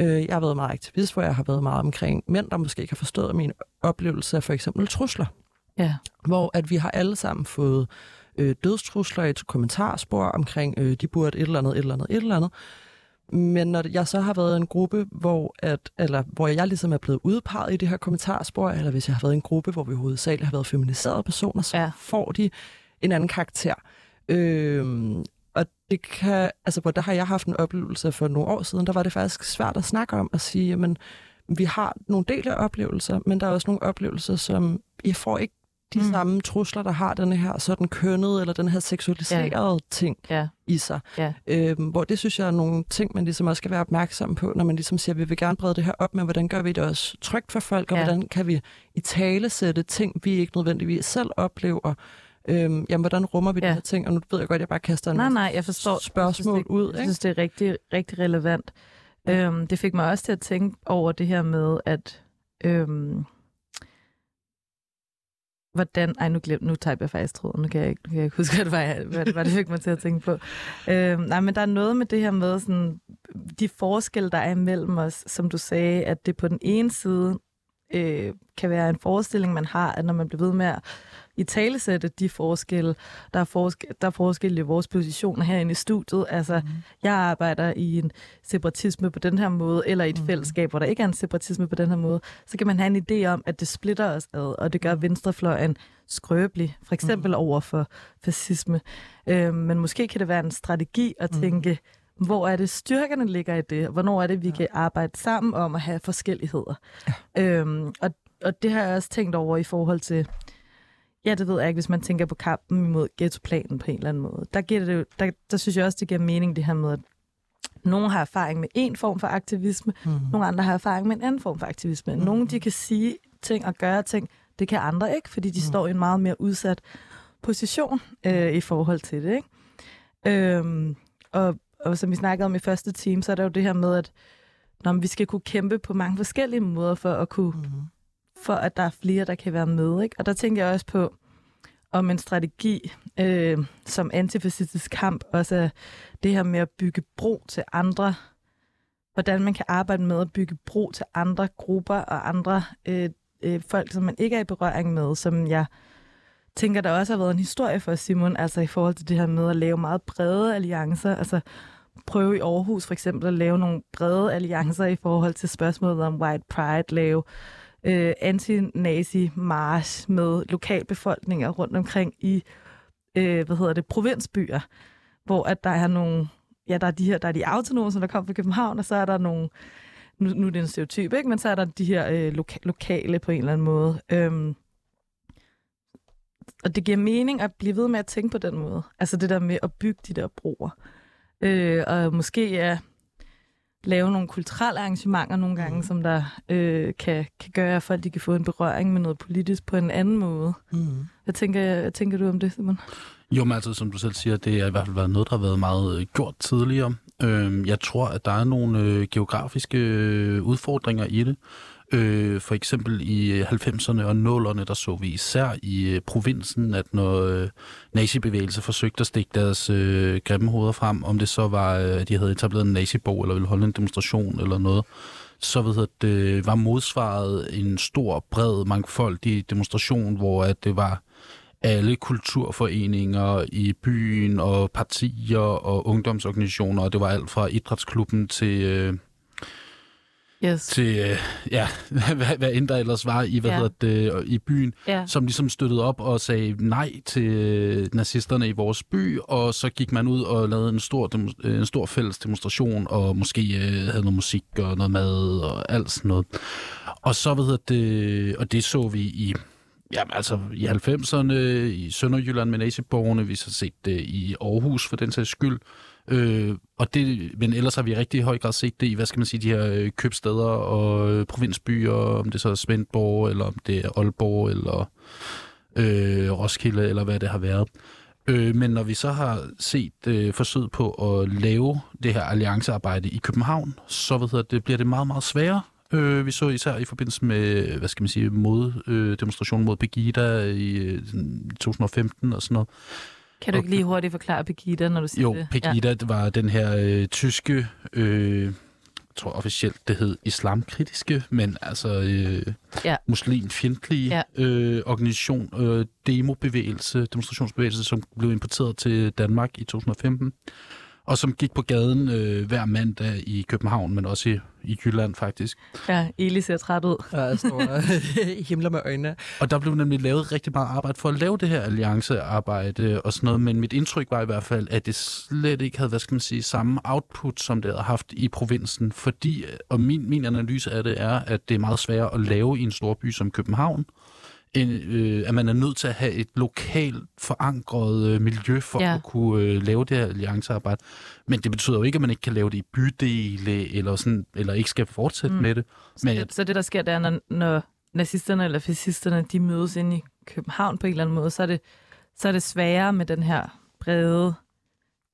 S3: Øh, jeg har været meget aktivist, hvor jeg har været meget omkring mænd, der måske ikke har forstået min oplevelse af for eksempel trusler. Ja. Hvor at vi har alle sammen fået øh, dødstrusler i et kommentarspor omkring, øh, de burde et eller andet, et eller andet, et eller andet. Men når jeg så har været en gruppe, hvor, at, eller, hvor jeg ligesom er blevet udpeget i det her kommentarspor, eller hvis jeg har været en gruppe, hvor vi hovedsageligt har været feminiserede personer, så ja. får de en anden karakter. Øh, og det kan, altså, hvor der har jeg haft en oplevelse for nogle år siden, der var det faktisk svært at snakke om at sige, jamen, vi har nogle dele af oplevelser, men der er også nogle oplevelser, som jeg får ikke de mm. samme trusler, der har den her sådan kønnet eller den her seksualiserede ja. ting ja. i sig. Ja. Øhm, hvor det synes jeg er nogle ting, man ligesom også skal være opmærksom på, når man ligesom siger, at vi vil gerne brede det her op, men hvordan gør vi det også trygt for folk, og ja. hvordan kan vi i tale sætte ting, vi ikke nødvendigvis selv oplever, Øhm, jamen, hvordan rummer vi ja. de her ting? Og nu ved jeg godt, at jeg bare kaster en
S1: nej, nej, jeg forstår.
S3: spørgsmål
S1: jeg synes, det,
S3: ud.
S1: Jeg synes, det er rigtig, rigtig relevant. Ja. Øhm, det fik mig også til at tænke over det her med, at... Øhm, hvordan... Ej, nu, glem, nu tager jeg faktisk tråden. Nu kan jeg, ikke, nu kan jeg ikke huske, <laughs> hvad det, var, hvad det var, det fik mig til at tænke på. Øhm, nej, men der er noget med det her med sådan, de forskelle, der er imellem os, som du sagde, at det på den ene side øh, kan være en forestilling, man har, at når man bliver ved med at i talesætte de forskelle. Der er, forskel, der er forskel i vores positioner herinde i studiet. Altså, mm. jeg arbejder i en separatisme på den her måde, eller i et mm. fællesskab, hvor der ikke er en separatisme på den her måde. Så kan man have en idé om, at det splitter os ad, og det gør mm. venstrefløjen skrøbelig, for eksempel mm. over for fascisme. Øh, men måske kan det være en strategi at mm. tænke, hvor er det styrkerne ligger i det? Hvornår er det, vi ja. kan arbejde sammen om at have forskelligheder? Ja. Øhm, og, og det har jeg også tænkt over i forhold til Ja, det ved jeg ikke, hvis man tænker på kampen imod ghettoplanen på en eller anden måde. Der, giver det, der, der synes jeg også, det giver mening det her med, at nogle har erfaring med en form for aktivisme, mm. nogle andre har erfaring med en anden form for aktivisme. Mm. Nogle, de kan sige ting og gøre ting, det kan andre ikke, fordi de mm. står i en meget mere udsat position øh, i forhold til det. Ikke? Øhm, og, og som vi snakkede om i første time, så er der jo det her med, at når vi skal kunne kæmpe på mange forskellige måder for at kunne mm for at der er flere, der kan være med. Ikke? Og der tænker jeg også på, om en strategi øh, som antifascistisk kamp også er det her med at bygge bro til andre, hvordan man kan arbejde med at bygge bro til andre grupper og andre øh, øh, folk, som man ikke er i berøring med, som jeg tænker, der også har været en historie for Simon, altså i forhold til det her med at lave meget brede alliancer, altså prøve i Aarhus for eksempel at lave nogle brede alliancer i forhold til spørgsmålet om white pride, lave øh, Øh, anti-nazi march med lokalbefolkninger rundt omkring i, øh, hvad hedder det, provinsbyer, hvor at der er nogle, ja, der er de her, der er de autonome, som der kom fra København, og så er der nogle, nu, nu er det en stereotyp, ikke? men så er der de her øh, loka- lokale på en eller anden måde. Øhm, og det giver mening at blive ved med at tænke på den måde. Altså det der med at bygge de der broer. Øh, og måske ja, lave nogle kulturelle arrangementer nogle gange, mm. som der øh, kan, kan gøre, at folk de kan få en berøring med noget politisk på en anden måde. Mm. Hvad, tænker, hvad tænker du om det, Simon?
S2: Jo, men altså, som du selv siger, det er i hvert fald været noget, der har været meget øh, gjort tidligere. Øh, jeg tror, at der er nogle øh, geografiske øh, udfordringer i det. Øh, for eksempel i øh, 90'erne og 0'erne, der så vi især i øh, provinsen, at når øh, nazibevægelser forsøgte at stikke deres øh, grimme hoveder frem, om det så var, øh, at de havde etableret en nazibog, eller ville holde en demonstration eller noget, så ved det, var modsvaret en stor, bred, mangfoldig demonstration, hvor at det var alle kulturforeninger i byen og partier og ungdomsorganisationer, og det var alt fra idrætsklubben til... Øh, yes. til, øh, ja, <laughs> hvad, hvad end der ellers var i, hvad ja. hedder det, i byen, ja. som ligesom støttede op og sagde nej til øh, nazisterne i vores by, og så gik man ud og lavede en stor, en stor fælles demonstration, og måske øh, havde noget musik og noget mad og alt sådan noget. Og så, hvad hedder det, og det så vi i Jamen altså i 90'erne i Sønderjylland med naziborgerne, vi har set det i Aarhus for den sags skyld. Øh, og det, men ellers har vi rigtig i høj grad set det i, hvad skal man sige, de her øh, købsteder og øh, provinsbyer, om det så er Svendborg, eller om det er Aalborg, eller øh, Roskilde, eller hvad det har været. Øh, men når vi så har set øh, forsøg på at lave det her alliancearbejde i København, så hvad hedder det, bliver det meget, meget sværere Øh, vi så især i forbindelse med, hvad skal man sige, mod, øh, demonstrationen mod Pegida i øh, 2015 og sådan noget.
S1: Kan du ikke lige hurtigt forklare Pegida, når du siger
S2: jo,
S1: det?
S2: Jo, Pegida ja. var den her øh, tyske, øh, jeg tror officielt det hed islamkritiske, men altså øh, ja. muslimfjendtlige ja. øh, organisation, øh, demobevægelse, demonstrationsbevægelse, som blev importeret til Danmark i 2015 og som gik på gaden øh, hver mandag i København, men også i, i Jylland faktisk.
S1: Ja, Eli ser træt ud.
S3: Ja, jeg står <laughs> himler med øjnene.
S2: Og der blev nemlig lavet rigtig meget arbejde for at lave det her alliancearbejde og sådan noget, men mit indtryk var i hvert fald, at det slet ikke havde, hvad skal man sige, samme output, som det havde haft i provinsen, fordi, og min, min analyse af det er, at det er meget svært at lave i en stor by som København, en, øh, at man er nødt til at have et lokalt forankret øh, miljø for ja. at kunne øh, lave det her alliancearbejde. Men det betyder jo ikke, at man ikke kan lave det i bydele, eller, sådan, eller ikke skal fortsætte mm. med det.
S1: Men, så, det, så det, der sker, det er, når, når nazisterne eller fascisterne, de mødes ind i København på en eller anden måde, så er det, så er det sværere med den her brede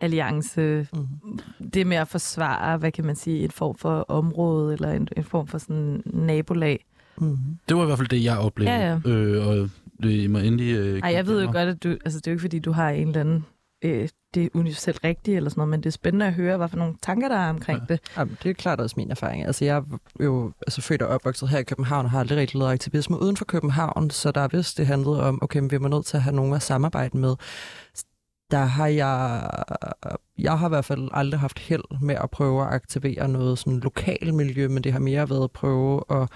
S1: alliance. Mm. Det med at forsvare, hvad kan man sige, en form for område, eller en, en form for sådan nabolag.
S2: Mm. Det var i hvert fald det, jeg oplevede. Ja, ja. Øh, og det må endelig... Øh,
S1: Ej, jeg ved jo godt, at du... Altså, det er jo ikke, fordi du har en eller anden... Øh, det er universelt rigtigt eller sådan noget, men det er spændende at høre, hvad for nogle tanker, der er omkring ja. det.
S3: Jamen, det er klart også min erfaring. Altså, jeg er jo altså, født og opvokset her i København og har aldrig rigtig lavet aktivisme uden for København, så der er vist det handlede om, okay, men vi er nødt til at have nogen at samarbejde med der har jeg, jeg har i hvert fald aldrig haft held med at prøve at aktivere noget sådan lokal miljø, men det har mere været at prøve at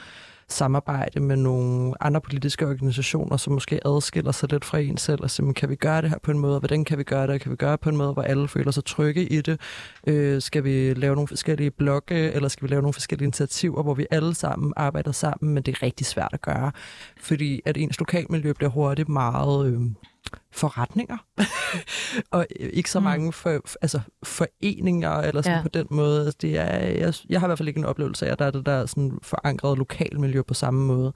S3: samarbejde med nogle andre politiske organisationer, som måske adskiller sig lidt fra en selv, og sige, kan vi gøre det her på en måde, hvordan kan vi gøre det, kan vi gøre det på en måde, hvor alle føler sig trygge i det, øh, skal vi lave nogle forskellige blokke, eller skal vi lave nogle forskellige initiativer, hvor vi alle sammen arbejder sammen, men det er rigtig svært at gøre, fordi at ens lokalmiljø bliver hurtigt meget... Øh, forretninger, <laughs> og ikke så mm. mange for, altså, foreninger eller sådan ja. på den måde. Altså, det er, jeg, jeg har i hvert fald ikke en oplevelse af, at der er det der sådan forankret lokalmiljø på samme måde.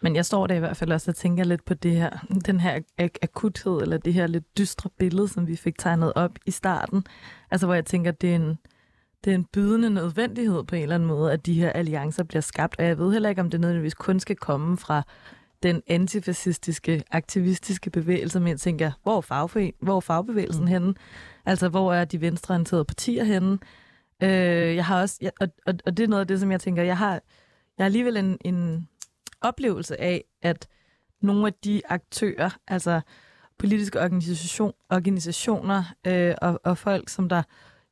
S1: Men jeg står der i hvert fald også og tænker lidt på det her, den her ak- akuthed, eller det her lidt dystre billede, som vi fik tegnet op i starten. Altså hvor jeg tænker, det er en, det er en bydende nødvendighed på en eller anden måde, at de her alliancer bliver skabt. Og jeg ved heller ikke, om det nødvendigvis kun skal komme fra den antifascistiske, aktivistiske bevægelse, men jeg tænker, hvor er, fagforen, hvor er fagbevægelsen mm. henne? Altså, hvor er de venstreorienterede partier henne? Øh, jeg har også, jeg, og, og, og det er noget af det, som jeg tænker, jeg har, jeg har alligevel en, en oplevelse af, at nogle af de aktører, altså politiske organisation, organisationer øh, og, og folk, som der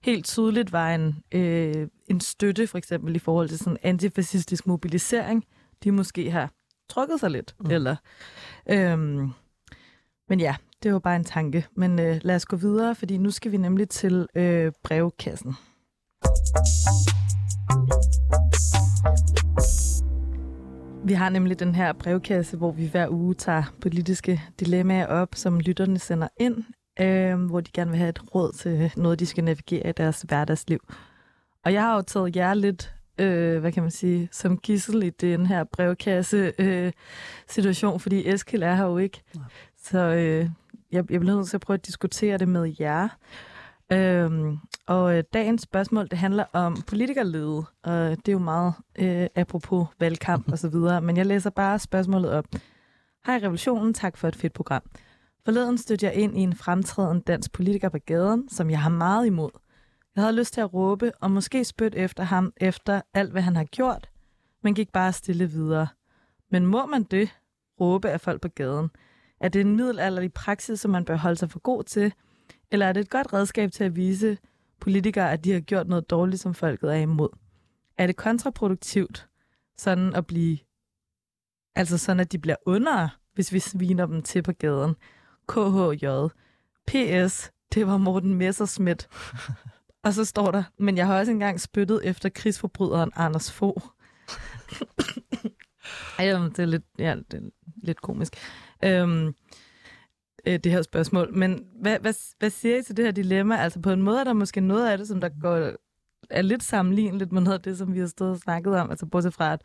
S1: helt tydeligt var en, øh, en støtte, for eksempel i forhold til sådan antifascistisk mobilisering, de måske har trukket sig lidt. Mm. Eller, øhm, men ja, det var bare en tanke. Men øh, lad os gå videre, fordi nu skal vi nemlig til øh, brevkassen. Vi har nemlig den her brevkasse, hvor vi hver uge tager politiske dilemmaer op, som lytterne sender ind, øh, hvor de gerne vil have et råd til noget, de skal navigere i deres hverdagsliv. Og jeg har jo taget jer lidt, øh, hvad kan man sige, som gissel i den her brevkasse øh, fordi Eskild er her jo ikke. Så øh, jeg, jeg bliver nødt til at prøve at diskutere det med jer. Øhm, og øh, dagens spørgsmål, det handler om politikerlede, og det er jo meget øh, apropos valgkamp <laughs> og så videre, men jeg læser bare spørgsmålet op. Hej Revolutionen, tak for et fedt program. Forleden stødte jeg ind i en fremtræden dansk politiker på gaden, som jeg har meget imod. Jeg havde lyst til at råbe og måske spytte efter ham efter alt, hvad han har gjort, men gik bare stille videre. Men må man det? Råbe af folk på gaden. Er det en middelalderlig praksis, som man bør holde sig for god til? Eller er det et godt redskab til at vise politikere, at de har gjort noget dårligt, som folket er imod? Er det kontraproduktivt sådan at blive, altså sådan at de bliver under, hvis vi sviner dem til på gaden? KHJ. PS, det var Morten Messerschmidt. <laughs> Og så står der, men jeg har også engang spyttet efter krigsforbryderen Anders Fogh. <laughs> Ej, det er lidt, ja, det er lidt komisk. Øhm, øh, det her spørgsmål. Men hvad, hvad, hvad siger I til det her dilemma? Altså på en måde er der måske noget af det, som der går, er lidt sammenligneligt med noget af det, som vi har stået og snakket om. Altså bortset fra, at,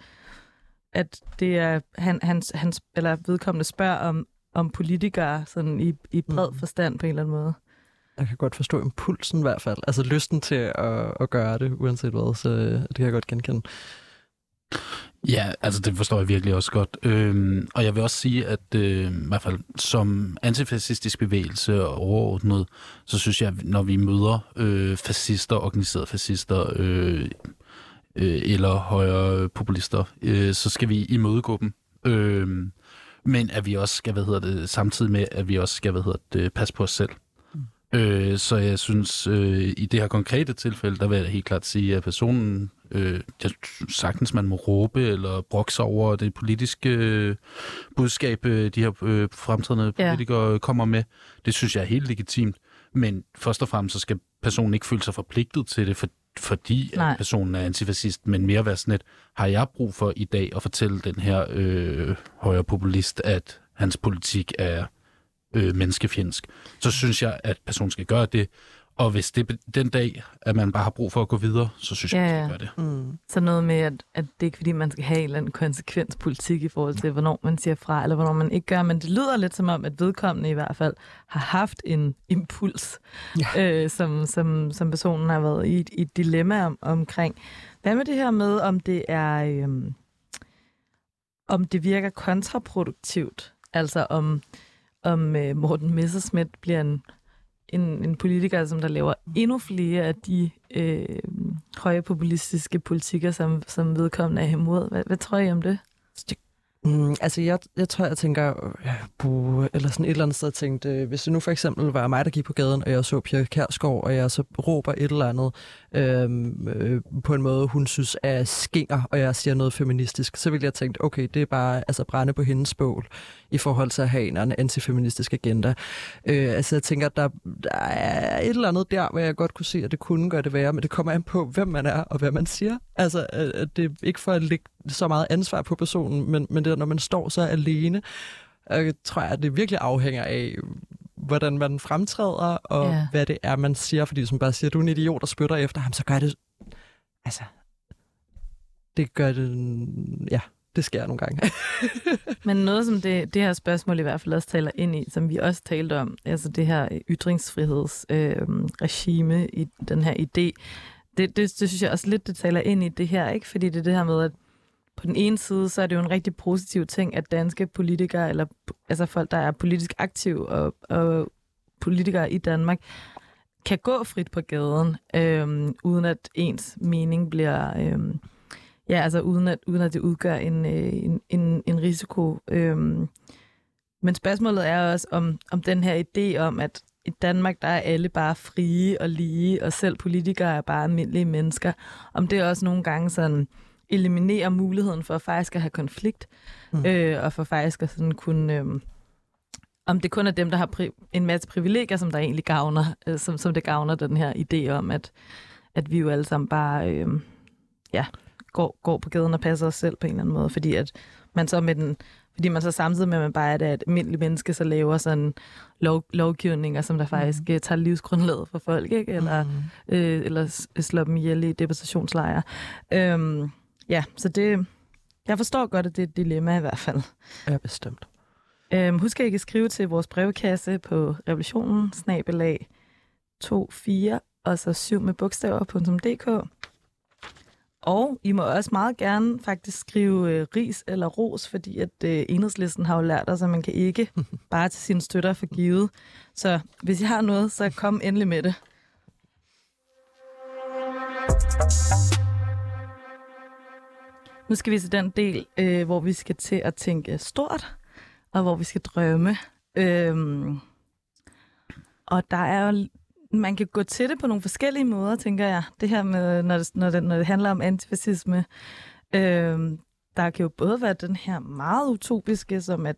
S1: at det er, han, hans, hans, eller vedkommende spørger om, om politikere sådan i, i bred mm. forstand på en eller anden måde.
S3: Jeg kan godt forstå impulsen i hvert fald. Altså lysten til at, at gøre det, uanset hvad. Så øh, det kan jeg godt genkende.
S2: Ja, altså det forstår jeg virkelig også godt. Øhm, og jeg vil også sige, at øh, i hvert fald som antifascistisk bevægelse og overordnet, så synes jeg, når vi møder øh, fascister, organiserede fascister øh, øh, eller højre populister, øh, så skal vi imødegå dem. Øh, men at vi også skal, hvad hedder det, samtidig med, at vi også skal, hvad hedder det, passe på os selv. Øh, så jeg synes, øh, i det her konkrete tilfælde, der vil jeg helt klart sige, at personen, øh, jeg sagtens man må råbe eller brokse over det politiske øh, budskab, øh, de her øh, fremtidende politikere ja. kommer med. Det synes jeg er helt legitimt. Men først og fremmest, så skal personen ikke føle sig forpligtet til det, for, fordi at personen er antifascist, men mere være sådan et, har jeg brug for i dag at fortælle den her øh, højre populist, at hans politik er øh, menneskefjendsk, så synes jeg, at personen skal gøre det. Og hvis det den dag, at man bare har brug for at gå videre, så synes ja, jeg, at man skal gøre det. Mm.
S1: Så noget med, at, at det er ikke fordi, man skal have en eller anden konsekvenspolitik i forhold til, hvornår man siger fra, eller hvornår man ikke gør. Men det lyder lidt som om, at vedkommende i hvert fald har haft en impuls, ja. <laughs> øh, som, som, som personen har været i, i et dilemma om, omkring. Hvad med det her med, om det er... Øh, om det virker kontraproduktivt? Altså om om øh, Morten Messerschmidt bliver en, en, en politiker, som der laver endnu flere af de øh, høje populistiske politikker, som, som vedkommende er imod. Hvad, hvad tror I om det?
S3: Mm, altså, jeg, jeg tror, jeg tænker, ja, buh, eller sådan et eller andet sted tænkte, hvis det nu for eksempel var mig, der gik på gaden, og jeg så Pia Kærsgaard, og jeg så råber et eller andet øhm, øh, på en måde, hun synes er skinger, og jeg siger noget feministisk, så ville jeg tænke, okay, det er bare altså brænde på hendes bål i forhold til at have en, en antifeministisk agenda. Øh, altså, jeg tænker, der, der er et eller andet der, hvor jeg godt kunne se, at det kunne gøre det værre, men det kommer an på, hvem man er, og hvad man siger. Altså, øh, det er ikke for at ligge så meget ansvar på personen, men, men det når man står så alene, jeg tror jeg, at det virkelig afhænger af, hvordan man fremtræder, og yeah. hvad det er, man siger. Fordi som bare siger, du er en idiot, der spytter efter ham, så gør det... Altså, det gør det... Ja, det sker nogle gange. <laughs>
S1: Men noget, som det, det her spørgsmål i hvert fald også taler ind i, som vi også talte om, altså det her ytringsfrihedsregime øh, i den her idé, det, det, det synes jeg også lidt, det taler ind i det her, ikke? Fordi det er det her med, at på den ene side, så er det jo en rigtig positiv ting, at danske politikere, eller altså folk, der er politisk aktive og, og politikere i Danmark, kan gå frit på gaden, øhm, uden at ens mening bliver... Øhm, ja, altså uden at, uden at det udgør en, øh, en, en, en risiko. Øhm, men spørgsmålet er også, om, om den her idé om, at i Danmark, der er alle bare frie og lige, og selv politikere er bare almindelige mennesker, om det også nogle gange sådan eliminerer muligheden for faktisk at have konflikt, mm. øh, og for faktisk at sådan kunne... Øh, om det kun er dem, der har pri- en masse privilegier, som der egentlig gavner, øh, som, som det gavner den her idé om, at, at vi jo alle sammen bare øh, ja, går, går på gaden og passer os selv på en eller anden måde, fordi at man så med den fordi man så samtidig med, at man bare er et almindeligt menneske, så laver sådan lov, lovgivninger, som der mm. faktisk mm. tager livsgrundlaget for folk, ikke? Eller, mm. øh, eller slår dem ihjel i deportationslejre. Øhm, ja, så det... Jeg forstår godt, at det er et dilemma i hvert fald.
S3: Ja, bestemt.
S1: Øhm, husk at I kan skrive til vores brevkasse på revolutionen, snabelag 24, og så 7 med bogstaver.dk. Og I må også meget gerne faktisk skrive øh, ris eller ros, fordi at øh, enhedslisten har jo lært os, at man kan ikke <laughs> bare til sine støtter for givet. Så hvis I har noget, så kom endelig med det. Nu skal vi til den del, øh, hvor vi skal til at tænke stort, og hvor vi skal drømme. Øhm, og der er jo man kan gå til det på nogle forskellige måder, tænker jeg. Det her med, når det, når det, når det handler om antifascisme. Øhm, der kan jo både være den her meget utopiske, som at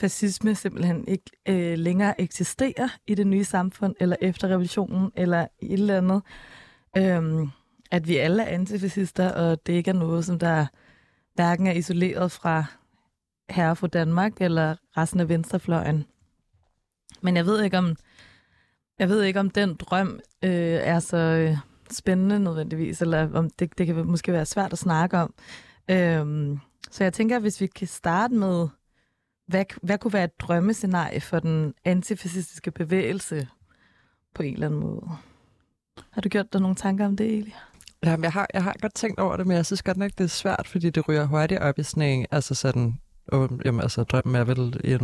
S1: fascisme simpelthen ikke øh, længere eksisterer i det nye samfund, eller efter revolutionen, eller i et eller andet. Øhm, at vi alle er antifascister, og det ikke er noget, som der hverken er isoleret fra herre fra Danmark, eller resten af venstrefløjen. Men jeg ved ikke, om jeg ved ikke, om den drøm øh, er så øh, spændende nødvendigvis, eller om det, det kan måske være svært at snakke om. Øhm, så jeg tænker, hvis vi kan starte med, hvad, hvad kunne være et drømmescenarie for den antifascistiske bevægelse på en eller anden måde? Har du gjort dig nogle tanker om det, Elia?
S3: Jamen, jeg har, jeg har godt tænkt over det, men jeg synes godt nok, det er svært, fordi det ryger hurtigt op i sådan en, altså sådan og, jamen, altså, drømmen er vel en,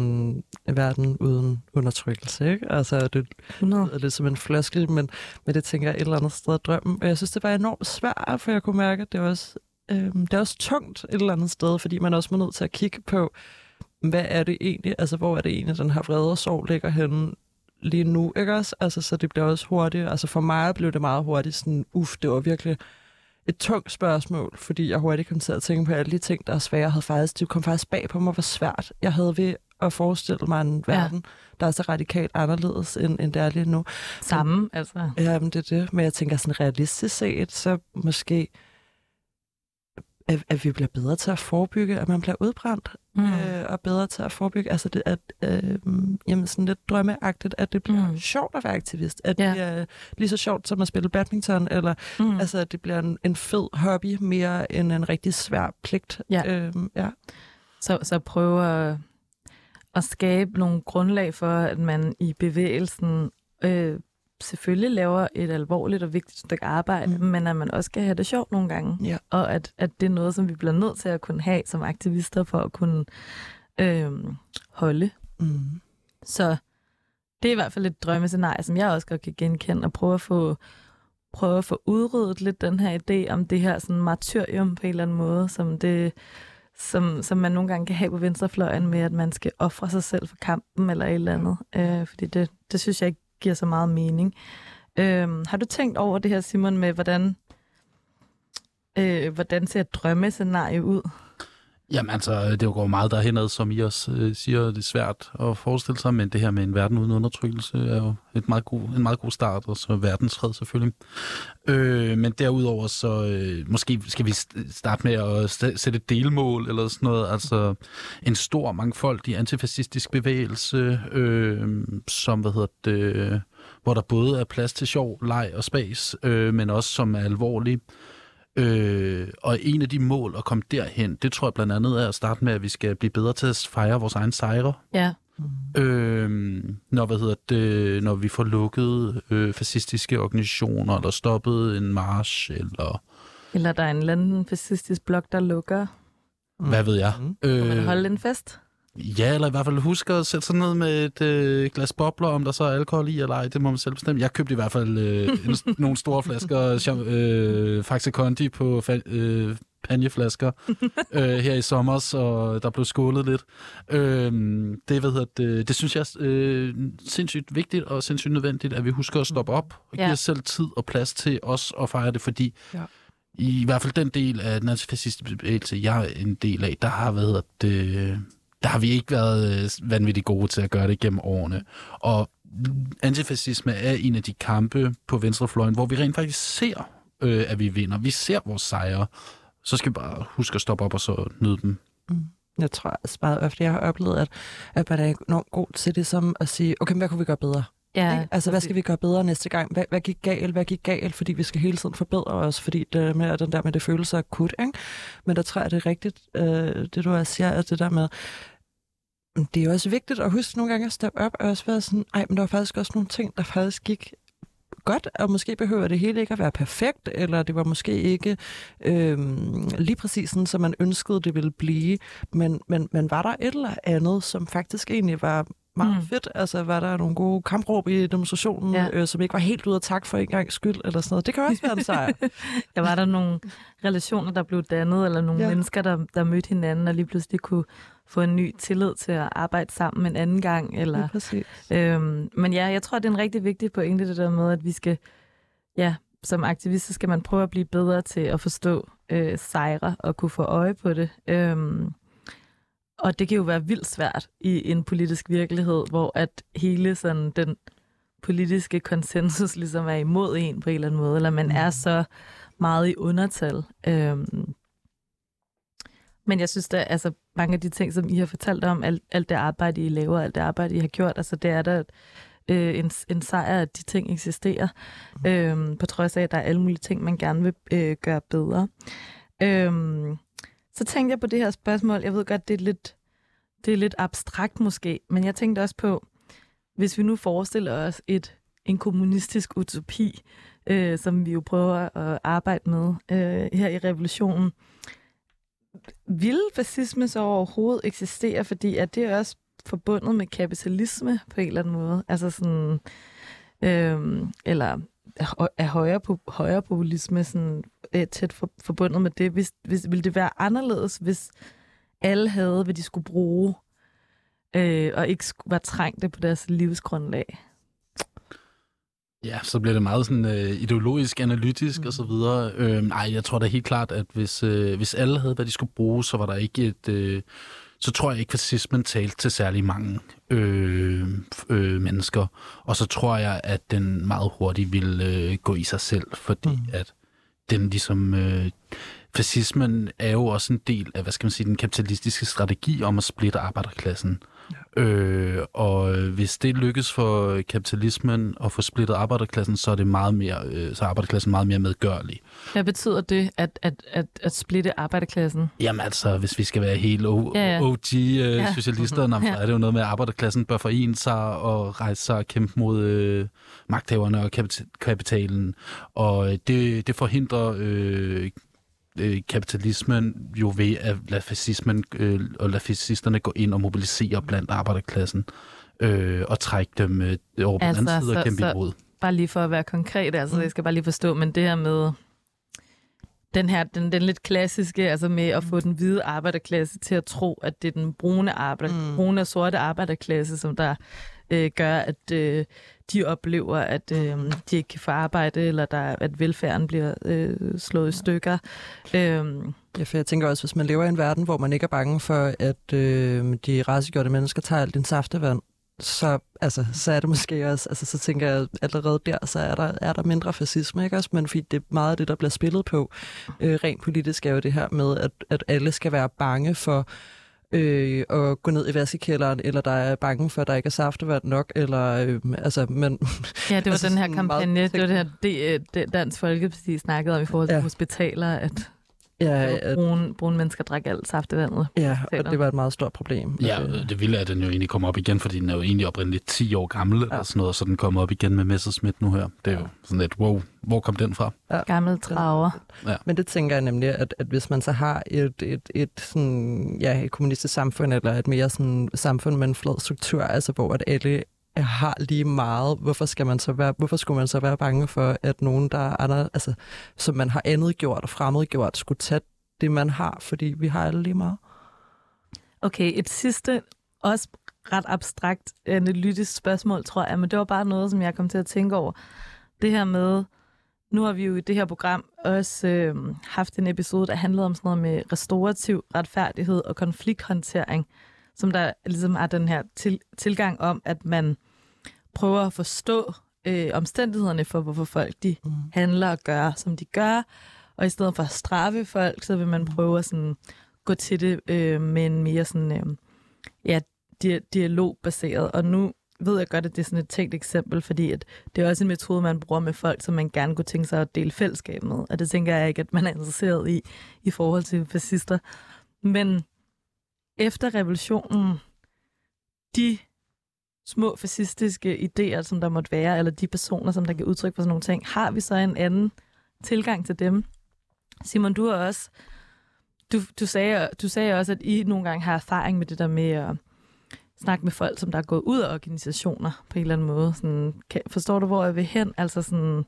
S3: en verden uden undertrykkelse, ikke? Altså, det er lidt som en floskel, men, men det tænker jeg et eller andet sted drømmen. Og jeg synes, det var enormt svært, for jeg kunne mærke, at det var også, øh, det er også tungt et eller andet sted, fordi man også må nødt til at kigge på, hvad er det egentlig, altså hvor er det egentlig, den her vrede og sorg ligger henne lige nu, ikke også? Altså, så det bliver også hurtigt, altså for mig blev det meget hurtigt sådan, uff, det var virkelig et tungt spørgsmål, fordi jeg hurtigt kom til at tænke på alle de ting, der er svære. Havde faktisk, det kom faktisk bag på mig, hvor svært jeg havde ved at forestille mig en verden, ja. der er så radikalt anderledes, end, end det er lige nu.
S1: Samme, altså.
S3: Ja, men det er det. Men jeg tænker sådan realistisk set, så måske at, at vi bliver bedre til at forebygge, at man bliver udbrændt, mm. øh, og bedre til at forebygge, altså det, at, øh, jamen sådan lidt drømmeagtigt, at det bliver mm. sjovt at være aktivist, at ja. det er lige så sjovt som at spille badminton, eller mm. altså at det bliver en, en fed hobby mere end en rigtig svær pligt.
S1: Ja. Øh, ja. Så, så prøve at, at skabe nogle grundlag for, at man i bevægelsen øh, selvfølgelig laver et alvorligt og vigtigt stykke arbejde, mm. men at man også skal have det sjovt nogle gange.
S3: Ja.
S1: Og at, at det er noget, som vi bliver nødt til at kunne have som aktivister for at kunne øh, holde. Mm. Så det er i hvert fald et drømmescenarie, som jeg også godt kan genkende, og prøve at få, prøve at få udryddet lidt den her idé om det her sådan martyrium på en eller anden måde, som det som, som man nogle gange kan have på venstrefløjen med, at man skal ofre sig selv for kampen eller et eller andet. Øh, fordi det, det synes jeg ikke giver så meget mening. Øhm, har du tænkt over det her, Simon, med hvordan, øh, hvordan ser et drømmescenarie ud?
S2: Jamen altså, det går meget derhenad, som I også øh, siger, det er svært at forestille sig, men det her med en verden uden undertrykkelse er jo et meget god, en meget god start, og så verdensfred selvfølgelig. Øh, men derudover så, øh, måske skal vi starte med at sætte et delmål eller sådan noget, altså en stor mangfoldig antifascistisk bevægelse, øh, som, hvad hedder det, hvor der både er plads til sjov, leg og spas, øh, men også som er alvorlig. Øh, og en af de mål at komme derhen, det tror jeg blandt andet er at starte med, at vi skal blive bedre til at fejre vores egen sejre.
S1: Ja.
S2: Øh, når, hvad hedder det, når vi får lukket øh, fascistiske organisationer, eller stoppet en march, eller...
S1: Eller der er en eller anden fascistisk blok, der lukker.
S2: Hvad ved jeg?
S1: Mm. Øh, man holde en fest?
S2: Ja, eller i hvert fald huske at sætte sig ned med et øh, glas bobler, om der så er alkohol i eller ej, det må man selv bestemme. Jeg købte i hvert fald øh, en, <laughs> nogle store flasker øh, Faxe Conti på øh, champagneflasker <laughs> øh, her i sommer, og der blev skålet lidt. Øh, det, hvad hedder det, det synes jeg er øh, sindssygt vigtigt og sindssygt nødvendigt, at vi husker at stoppe op og
S1: Ja.
S2: give os selv tid og plads til os at fejre det, fordi
S3: Ja.
S2: i hvert fald den del af den antifascistiske bevægelse, jeg er en del af, der har været det, der har vi ikke været øh, vanvittigt gode til at gøre det gennem årene. Og antifascisme er en af de kampe på venstrefløjen, hvor vi rent faktisk ser, øh, at vi vinder. Vi ser vores sejre. Så skal vi bare huske at stoppe op og så nyde dem.
S3: Jeg tror altså meget ofte, jeg har oplevet, at, at man er enormt god til det som at sige, okay, hvad kunne vi gøre bedre?
S1: Ja,
S3: Ikke? Altså, hvad skal vi gøre bedre næste gang? Hvad, hvad gik galt? Hvad gik galt? Fordi vi skal hele tiden forbedre os, fordi det med, den der med det følelse er akut, ikke? Men der tror jeg, det er rigtigt, øh, det du også siger, at det der med, det er også vigtigt at huske nogle gange at steppe op og også være sådan, ej, men der var faktisk også nogle ting, der faktisk gik godt, og måske behøver det hele ikke at være perfekt, eller det var måske ikke øh, lige præcis sådan, som man ønskede, det ville blive, men, men, men var der et eller andet, som faktisk egentlig var meget
S1: Mm.
S3: fedt? Altså, var der nogle gode kampråb i demonstrationen,
S1: Ja.
S3: ja. øh, som ikke var helt ud af tak for en gang skyld, eller sådan noget? Det kan også være en sejr. <laughs>
S1: Der var der nogle relationer, der blev dannet, eller nogle ja.
S3: Ja.
S1: mennesker, der, der mødte hinanden, og lige pludselig kunne få en ny tillid til at arbejde sammen en anden gang. Eller,
S3: Ja, præcis.
S1: øhm, men ja, jeg tror, det er en rigtig vigtig pointe, det der med, at vi skal, ja, som aktivister skal man prøve at blive bedre til at forstå øh, sejre og kunne få øje på det. Øhm, og det kan jo være vildt svært i en politisk virkelighed, hvor at hele sådan den politiske konsensus ligesom er imod en på en eller anden måde, eller man er så meget i undertal. Øhm, men jeg synes, at altså, mange af de ting, som I har fortalt om, alt, alt det arbejde, I laver, alt det arbejde, I har gjort, altså det er der øh, en, en sejr, at de ting eksisterer, øhm, på trods af, at der er alle mulige ting, man gerne vil øh, gøre bedre. Øhm, så tænkte jeg på det her spørgsmål, jeg ved godt, det er lidt, det er lidt abstrakt måske, men jeg tænkte også på, hvis vi nu forestiller os et, en kommunistisk utopi, øh, som vi jo prøver at arbejde med øh, her i revolutionen, vil fascisme så overhovedet eksistere, fordi at det er også forbundet med kapitalisme på en eller anden måde? Altså sådan, øhm, eller er- højre, højre populisme sådan, øh, tæt for, forbundet med det? Hvis, hvis, ville det være anderledes, hvis alle havde, hvad de skulle bruge, øh, og ikke var trængte på deres livsgrundlag?
S2: Ja, så bliver det meget sådan øh, ideologisk, analytisk mm. og så videre. Øh, nej, jeg tror da helt klart, at hvis, øh, hvis alle havde, hvad de skulle bruge, så var der ikke et... Øh, så tror jeg ikke, fascismen talte til særlig mange øh, øh, mennesker. Og så tror jeg, at den meget hurtigt ville øh, gå i sig selv, fordi mm. at den ligesom... Øh, fascismen er jo også en del af, hvad skal man sige, den kapitalistiske strategi om at splitte arbejderklassen. Ja. Øh, og hvis det lykkes for kapitalismen at få splittet arbejderklassen, så er det meget mere, øh, så er arbejderklassen meget mere medgørlig.
S1: Hvad betyder det, at, at, at, at splitte arbejderklassen?
S2: Jamen altså, hvis vi skal være helt o-
S1: Ja, ja.
S2: OG-socialister, øh,
S1: Ja. <laughs>
S2: så er det jo noget med, at arbejderklassen bør forene sig og rejse sig og kæmpe mod øh, magthaverne og kapita- kapitalen. Og øh, det, det forhindrer øh, øh, kapitalismen jo ved at lade fascismen øh, og lade fascisterne gå ind og mobilisere blandt arbejderklassen øh, og trække dem øh, over på
S1: Altså,
S2: den anden side
S1: så-
S2: og kæmpe
S1: så-
S2: imod.
S1: Bare lige for at være konkret, altså mm. jeg skal bare lige forstå, men det her med den her, den, den lidt klassiske, altså med at få den hvide arbejderklasse til at tro, at det er den brune, arbejder, mm.
S3: Mm.
S1: brune og sorte arbejderklasse, som der øh, gør, at øh, de oplever, at øh, de ikke kan få arbejde, eller der, at velfærden bliver øh, slået i stykker. Øh,
S3: Ja, for jeg tænker også, hvis man lever i en verden, hvor man ikke er bange for, at øh, de racegjorte mennesker tager alt din saftevand, så, altså, så er det måske også, altså, så tænker jeg allerede der, så er der, er der mindre fascisme, ikke også? Men fordi det er meget af det, der bliver spillet på, øh, rent politisk er jo det her med, at, at alle skal være bange for øh, at gå ned i vaskekælderen, eller der er bange for, at der ikke er saftevand nok, eller, øh, altså, men...
S1: ja, det var <laughs>
S3: Altså
S1: den her
S3: sådan meget
S1: kampagne, det var det her, det, øh, det Dansk Folkeparti snakkede om i forhold til
S3: Ja.
S1: hospitaler, at
S3: Ja,
S1: ja,
S3: at,
S1: brune, brune mennesker drak alt saftevandet.
S3: ja, og det var et meget stort problem.
S2: Ja,
S3: Øh,
S2: det vilde er, at den jo egentlig kommer op igen, fordi den er jo egentlig oprindeligt 10 år gammel, ja.
S3: Ja.
S2: og sådan noget, så den kommer op igen med Messerschmidt nu her. Det er jo sådan lidt, wow, hvor kom den fra?
S1: Gamle traver.
S3: Men det tænker jeg nemlig, at, at hvis man så har et, et, et, sådan, ja, et kommunistisk samfund, eller et mere sådan samfund med en flad struktur, altså hvor at alle har lige meget, hvorfor, skal man så være, hvorfor skulle man så være bange for, at nogen, der er andre, altså, som man har andet gjort og fremmed gjort, skulle tage det, man har, fordi vi har alle lige meget.
S1: Okay, et sidste, også ret abstrakt analytisk spørgsmål, tror jeg, men det var bare noget, som jeg kom til at tænke over. Det her med, nu har vi jo i det her program også øh, haft en episode, der handlede om sådan noget med restaurativ retfærdighed og konflikthåndtering, som der ligesom er den her til, tilgang om, at man prøver at forstå øh, omstændighederne for, hvorfor folk de mm. handler og gør, som de gør, og i stedet for at straffe folk, så vil man prøve at sådan, gå til det øh, med en mere sådan, øh, ja, di- dialogbaseret. Og nu ved jeg godt, at det er sådan et tænkt eksempel, fordi at det er også en metode, man bruger med folk, som man gerne kunne tænke sig at dele fællesskab med. Og det tænker jeg ikke, at man er interesseret i, i forhold til fascister. Men efter revolutionen, de små fascistiske idéer, som der måtte være, eller de personer, som der kan udtrykke for sådan nogle ting, har vi så en anden tilgang til dem? Simon, du har også, du, du, sagde, du sagde også, at I nogle gange har erfaring med det der med at snakke med folk, som der er gået ud af organisationer på en eller anden måde. Sådan, kan, forstår du, hvor jeg vil hen? Altså sådan,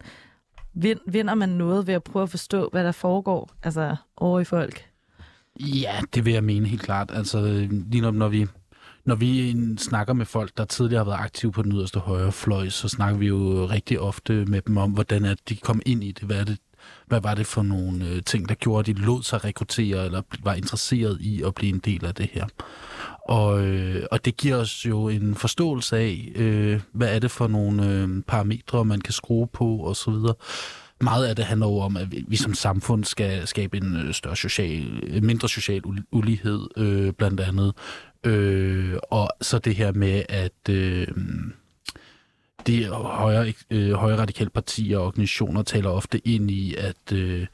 S1: vind, vinder man noget ved at prøve at forstå, hvad der foregår altså, over i folk?
S2: Ja, det vil jeg mene helt klart. Altså, lige når, når vi når vi snakker med folk, der tidligere har været aktive på den yderste højre fløj, så snakker vi jo rigtig ofte med dem om, hvordan at de kom ind i det. Hvad, er det, hvad var det for nogle øh, ting, der gjorde, at de lod sig rekruttere, eller var interesseret i at blive en del af det her. Og, øh, og det giver os jo en forståelse af, øh, hvad er det for nogle øh, parametre, man kan skrue på osv. Meget af det handler jo om, at vi som samfund skal skabe en øh, større social, øh, mindre social ulighed, øh, blandt andet. Øh, og så det her med, at øh, de højere, øh, højere radikale partier og organisationer taler ofte ind i, at øh,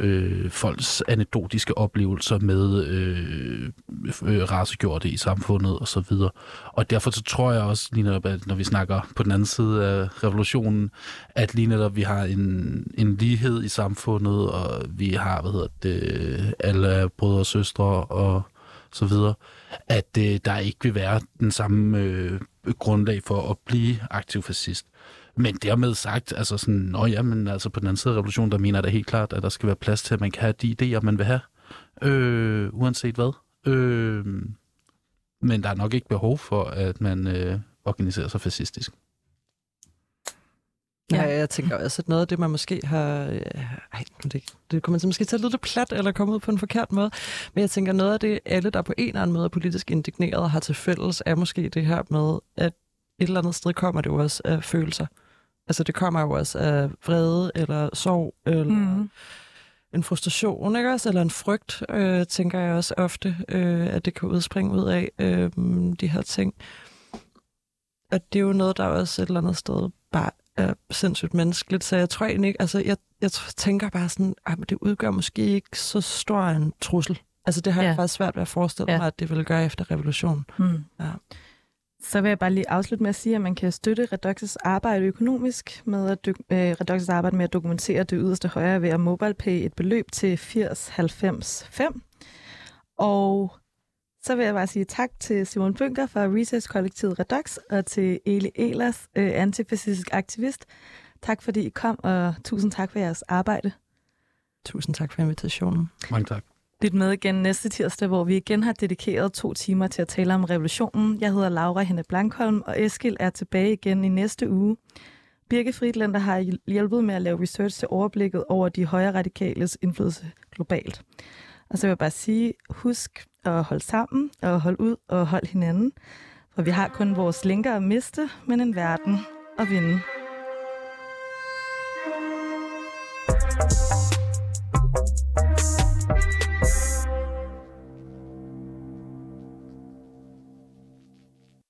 S2: øh, folks anekdotiske oplevelser med øh, øh, racegjorte i samfundet og så videre. Og derfor så tror jeg også, lige netop, at når vi snakker på den anden side af revolutionen, at lige netop vi har en, en lighed i samfundet, og vi har, hvad hedder det, alle brødre og søstre og så videre, at øh, der ikke vil være den samme øh, grundlag for at blive aktiv fascist. Men dermed sagt, altså sådan, nå ja, men altså på den anden side af revolutionen, der mener jeg da helt klart, at der skal være plads til, at man kan have de idéer, man vil have, øh, uanset hvad. Øh, men der er nok ikke behov for, at man øh, organiserer sig fascistisk.
S3: Ja, jeg tænker også, at noget af det, man måske har... Øh, ej, det, det kommer måske til at lyde lidt plat, eller komme ud på en forkert måde. Men jeg tænker, noget af det, alle, der på en eller anden måde er politisk indigneret, har til fælles, er måske det her med, at et eller andet sted kommer det jo også af følelser. Altså det kommer jo også af vrede, eller sorg, eller mm. en frustration, ikke også? Eller en frygt, øh, tænker jeg også ofte, øh, at det kan udspringe ud af øh, de her ting. Og det er jo noget, der også et eller andet sted bare er sindssygt menneskeligt, så jeg tror egentlig ikke, altså jeg, jeg tænker bare sådan, at det udgør måske ikke så stor en trussel. Altså det har ja. jeg faktisk svært ved at forestille ja. mig, at det vil gøre efter revolutionen. Mm. Ja.
S1: Så vil jeg bare lige afslutte med at sige, at man kan støtte Redoxes arbejde økonomisk med at øh, Redoxes arbejde med at dokumentere det yderste højre ved at MobilePay et beløb til 80 90 5. Og så vil jeg bare sige tak til Simon Bønker fra Research-kollektivet Redox og til Eli Elers, øh, antifascistisk aktivist. Tak fordi I kom, og tusind tak for jeres arbejde.
S3: Tusind tak for invitationen.
S2: Mange tak.
S1: Lyt med igen næste tirsdag, hvor vi igen har dedikeret to timer til at tale om revolutionen. Jeg hedder Laura Henne Blankholm, og Eskil er tilbage igen i næste uge. Birke Friedlander har hjulpet med at lave research til overblikket over de højre radikales indflydelse globalt. Og så vil jeg bare sige, husk at holde sammen, og holde ud og holde hinanden. For vi har kun vores linker at miste, men en verden at vinde.